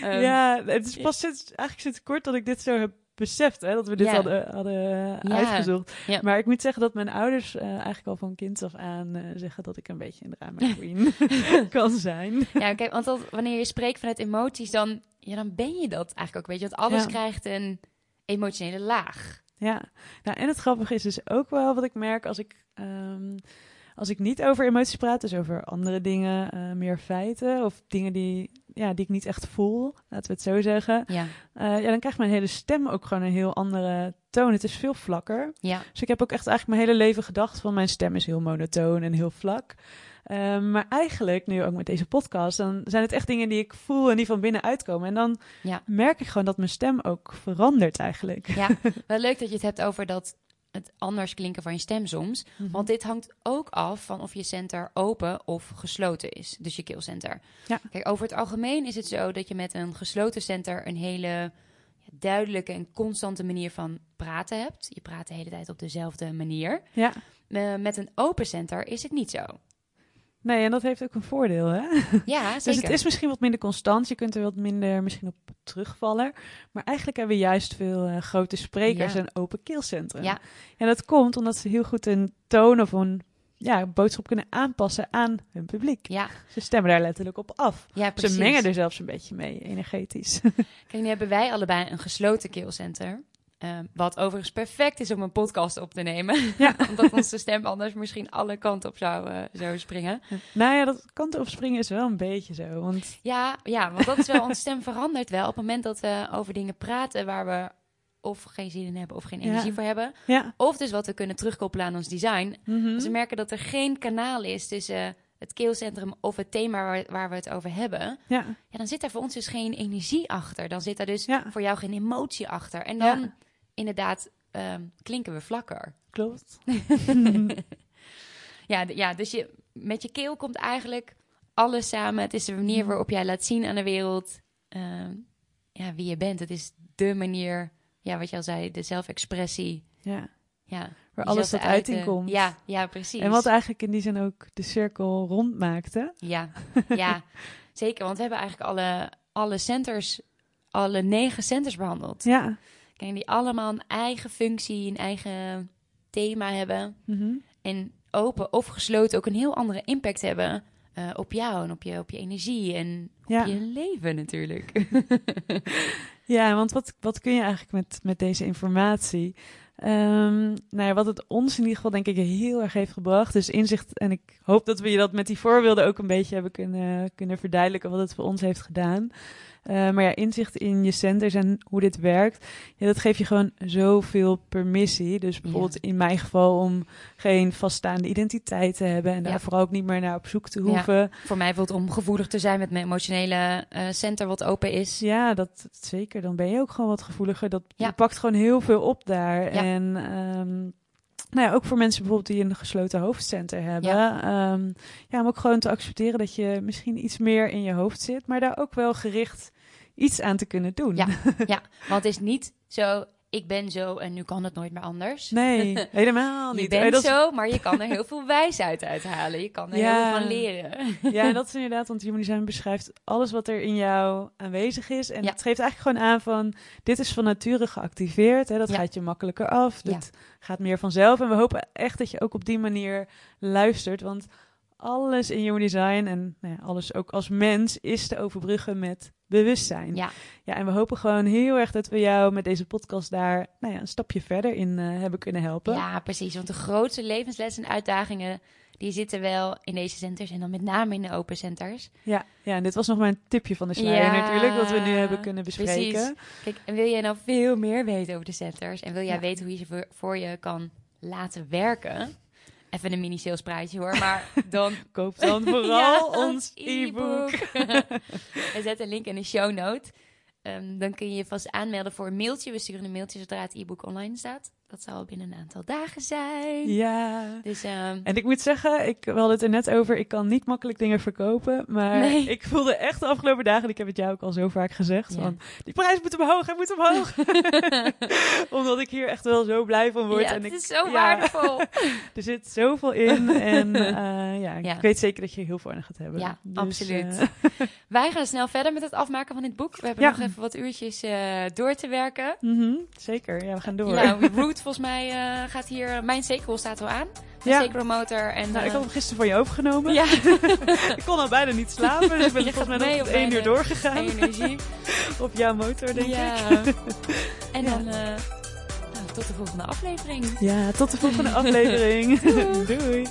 Speaker 1: Ehm,
Speaker 2: ja, het is pas sinds, eigenlijk sinds kort dat ik dit zo heb beseft, hè, dat we dit
Speaker 1: Ja.
Speaker 2: hadden, hadden
Speaker 1: Ja.
Speaker 2: uitgezocht.
Speaker 1: Ja.
Speaker 2: Maar ik moet zeggen dat mijn ouders eh, eigenlijk al van kind af aan eh, zeggen dat ik een beetje een drama queen kan zijn.
Speaker 1: Ja, kijk, want dat- wanneer je spreekt vanuit emoties, dan, ja, dan ben je dat eigenlijk ook, weet je. Want alles krijgt een emotionele laag.
Speaker 2: Ja, nou, en het grappige is dus ook wel wat ik merk als ik, ehm, als ik niet over emoties praat, dus over andere dingen, eh, meer feiten of dingen die, ja, die ik niet echt voel, laten we het zo zeggen.
Speaker 1: Ja,
Speaker 2: Eh, ja, dan krijgt mijn hele stem ook gewoon een heel andere toon. Het is veel vlakker.
Speaker 1: ja,
Speaker 2: Dus ik heb ook echt eigenlijk mijn hele leven gedacht van mijn stem is heel monotoon en heel vlak. Ehm, maar eigenlijk, nu ook met deze podcast, dan zijn het echt dingen die ik voel en die van binnen uitkomen. En dan
Speaker 1: ja.
Speaker 2: merk ik gewoon dat mijn stem ook verandert eigenlijk.
Speaker 1: Ja, wel leuk dat je het hebt over dat het anders klinken van je stem soms.
Speaker 2: Mhm.
Speaker 1: Want dit hangt ook af van of je center open of gesloten is. Dus je keelcenter.
Speaker 2: Ja.
Speaker 1: Kijk, over het algemeen is het zo dat je met een gesloten center een hele ja, duidelijke en constante manier van praten hebt. Je praat de hele tijd op dezelfde manier.
Speaker 2: Ja,
Speaker 1: Eh, met een open center is het niet zo.
Speaker 2: Nee, en dat heeft ook een voordeel, hè?
Speaker 1: Ja,
Speaker 2: Dus
Speaker 1: zeker.
Speaker 2: het is misschien wat minder constant. Je kunt er wat minder misschien op terugvallen. Maar eigenlijk hebben we juist veel eh, grote sprekers
Speaker 1: Ja.
Speaker 2: en open keelcentra.
Speaker 1: Ja.
Speaker 2: En dat komt omdat ze heel goed een toon of een ja, boodschap kunnen aanpassen aan hun publiek.
Speaker 1: Ja,
Speaker 2: Ze stemmen daar letterlijk op af.
Speaker 1: ja precies.
Speaker 2: Ze mengen er zelfs een beetje mee, energetisch.
Speaker 1: Kijk, nu hebben wij allebei een gesloten keelcenter. Eh, wat overigens perfect is om een podcast op te nemen.
Speaker 2: Ja.
Speaker 1: Omdat onze stem anders misschien alle kanten op zou, eh, zou springen.
Speaker 2: nou ja, dat kant op springen is wel een beetje zo. Want
Speaker 1: Ja, ja, want dat is wel, onze stem verandert wel. Op het moment dat we over dingen praten waar we of geen zin in hebben of geen
Speaker 2: Ja.
Speaker 1: energie voor hebben.
Speaker 2: ja,
Speaker 1: Of dus wat we kunnen terugkoppelen aan ons design.
Speaker 2: mhm.
Speaker 1: Als we merken dat er geen kanaal is tussen het keelcentrum of het thema waar, waar we het over hebben.
Speaker 2: ja,
Speaker 1: Ja, dan zit daar voor ons dus geen energie achter. Dan zit daar dus voor jou geen emotie achter. En dan. Inderdaad ehm, klinken we vlakker.
Speaker 2: klopt.
Speaker 1: Ja, ja, dus je, met je keel komt eigenlijk alles samen. Het is de manier
Speaker 2: Mhm.
Speaker 1: waarop jij laat zien aan de wereld ehm, ja, wie je bent. Het is de manier, ja, wat je al zei, de zelfexpressie.
Speaker 2: ja.
Speaker 1: Ja,
Speaker 2: Waar alles tot uiting
Speaker 1: uiten.
Speaker 2: komt.
Speaker 1: Ja, ja, precies.
Speaker 2: En wat eigenlijk in die zin ook de cirkel rond maakte.
Speaker 1: Ja, ja, zeker. Want we hebben eigenlijk alle, alle centers, alle negen centers behandeld.
Speaker 2: Ja.
Speaker 1: Kijk, die allemaal een eigen functie, een eigen thema hebben.
Speaker 2: Mhm.
Speaker 1: En open of gesloten ook een heel andere impact hebben eh, op jou en op je, op je energie en op
Speaker 2: Ja.
Speaker 1: je leven natuurlijk.
Speaker 2: Ja, want wat, wat kun je eigenlijk met, met deze informatie? Ehm, nou ja, wat het ons in ieder geval denk ik heel erg heeft gebracht, dus inzicht. En ik hoop dat we je dat met die voorbeelden ook een beetje hebben kunnen, kunnen verduidelijken wat het voor ons heeft gedaan. Eh, maar ja, inzicht in je centers en hoe dit werkt, ja, dat geeft je gewoon zoveel permissie. Dus bijvoorbeeld in mijn geval om geen vaststaande identiteit te hebben en daar
Speaker 1: Ja.
Speaker 2: vooral ook niet meer naar op zoek te
Speaker 1: Ja.
Speaker 2: hoeven.
Speaker 1: Voor mij bijvoorbeeld om gevoelig te zijn met mijn emotionele eh, center wat open is.
Speaker 2: Ja, dat zeker. Dan ben je ook gewoon wat gevoeliger. Dat je pakt gewoon heel veel op daar.
Speaker 1: Ja.
Speaker 2: En ehm, nou ja, ook voor mensen bijvoorbeeld die een gesloten hoofdcenter hebben. Ja. ja, om ook gewoon te accepteren dat je misschien iets meer in je hoofd zit, maar daar ook wel gericht iets aan te kunnen doen.
Speaker 1: Ja. Ja, want het is niet zo, ik ben zo en nu kan het nooit meer anders.
Speaker 2: Nee, helemaal niet.
Speaker 1: Je bent
Speaker 2: dat is-
Speaker 1: zo, maar je kan er heel veel wijsheid uithalen. Je kan er
Speaker 2: Ja.
Speaker 1: heel veel van leren.
Speaker 2: Ja, en dat is inderdaad, want Human Design beschrijft alles wat er in jou aanwezig is. En
Speaker 1: Ja.
Speaker 2: het geeft eigenlijk gewoon aan van, dit is van nature geactiveerd. Hè, dat
Speaker 1: Ja.
Speaker 2: gaat je makkelijker af, dit gaat meer vanzelf. En we hopen echt dat je ook op die manier luistert. Want alles in Human Design en nou ja, alles ook als mens is te overbruggen met bewustzijn.
Speaker 1: Ja,
Speaker 2: Ja, en we hopen gewoon heel erg dat we jou met deze podcast daar nou ja, een stapje verder in eh, hebben kunnen helpen.
Speaker 1: ja, precies. Want de grootste levenslessen en uitdagingen, die zitten wel in deze centers. En dan met name in de open centers.
Speaker 2: Ja, ja, en dit was nog maar een tipje van de sluier
Speaker 1: Ja,
Speaker 2: natuurlijk, wat we nu hebben kunnen bespreken.
Speaker 1: precies. Kijk, en wil jij nou veel meer weten over de centers? En wil jij
Speaker 2: Ja.
Speaker 1: weten hoe je ze voor, voor je kan laten werken? Even een mini sales praatje hoor, maar dan
Speaker 2: Koop dan vooral
Speaker 1: Ja,
Speaker 2: ons e-book.
Speaker 1: We zetten een link in de show note. Ehm, dan kun je je vast aanmelden voor een mailtje. We sturen een mailtje zodra het e-book online staat. Dat zal binnen een aantal dagen zijn.
Speaker 2: Ja.
Speaker 1: Dus ehm,
Speaker 2: En ik moet zeggen, ik, we hadden het er net over, ik kan niet makkelijk dingen verkopen. Maar
Speaker 1: Nee.
Speaker 2: ik voelde echt de afgelopen dagen, en ik heb het jou ook al zo vaak gezegd,
Speaker 1: Ja.
Speaker 2: van die prijs moet omhoog, hij moet omhoog. Omdat ik hier echt wel zo blij van word.
Speaker 1: ja,
Speaker 2: en
Speaker 1: het
Speaker 2: ik,
Speaker 1: is zo
Speaker 2: ja,
Speaker 1: waardevol.
Speaker 2: Er zit zoveel in en eh, ja, ik weet zeker dat je heel veel aan gaat hebben.
Speaker 1: Ja,
Speaker 2: Dus,
Speaker 1: absoluut.
Speaker 2: eh,
Speaker 1: Wij gaan snel verder met het afmaken van dit boek. We hebben nog even wat uurtjes eh, door te werken.
Speaker 2: mhm, zeker, ja, we gaan door.
Speaker 1: Ja, Root volgens mij eh, gaat hier... Mijn Sacral staat al aan. Mijn
Speaker 2: Ja.
Speaker 1: Motor. En,
Speaker 2: Nou, ik
Speaker 1: eh,
Speaker 2: had hem gisteren van je overgenomen.
Speaker 1: ja,
Speaker 2: ik kon al bijna niet slapen, dus ik ben volgens mij nog
Speaker 1: op
Speaker 2: tot één uur
Speaker 1: eh,
Speaker 2: doorgegaan.
Speaker 1: energie.
Speaker 2: Op jouw motor, denk ik.
Speaker 1: ja. En
Speaker 2: Ja.
Speaker 1: dan eh, nou, tot de volgende aflevering.
Speaker 2: Ja, tot de volgende aflevering.
Speaker 1: Doei.
Speaker 2: Doei.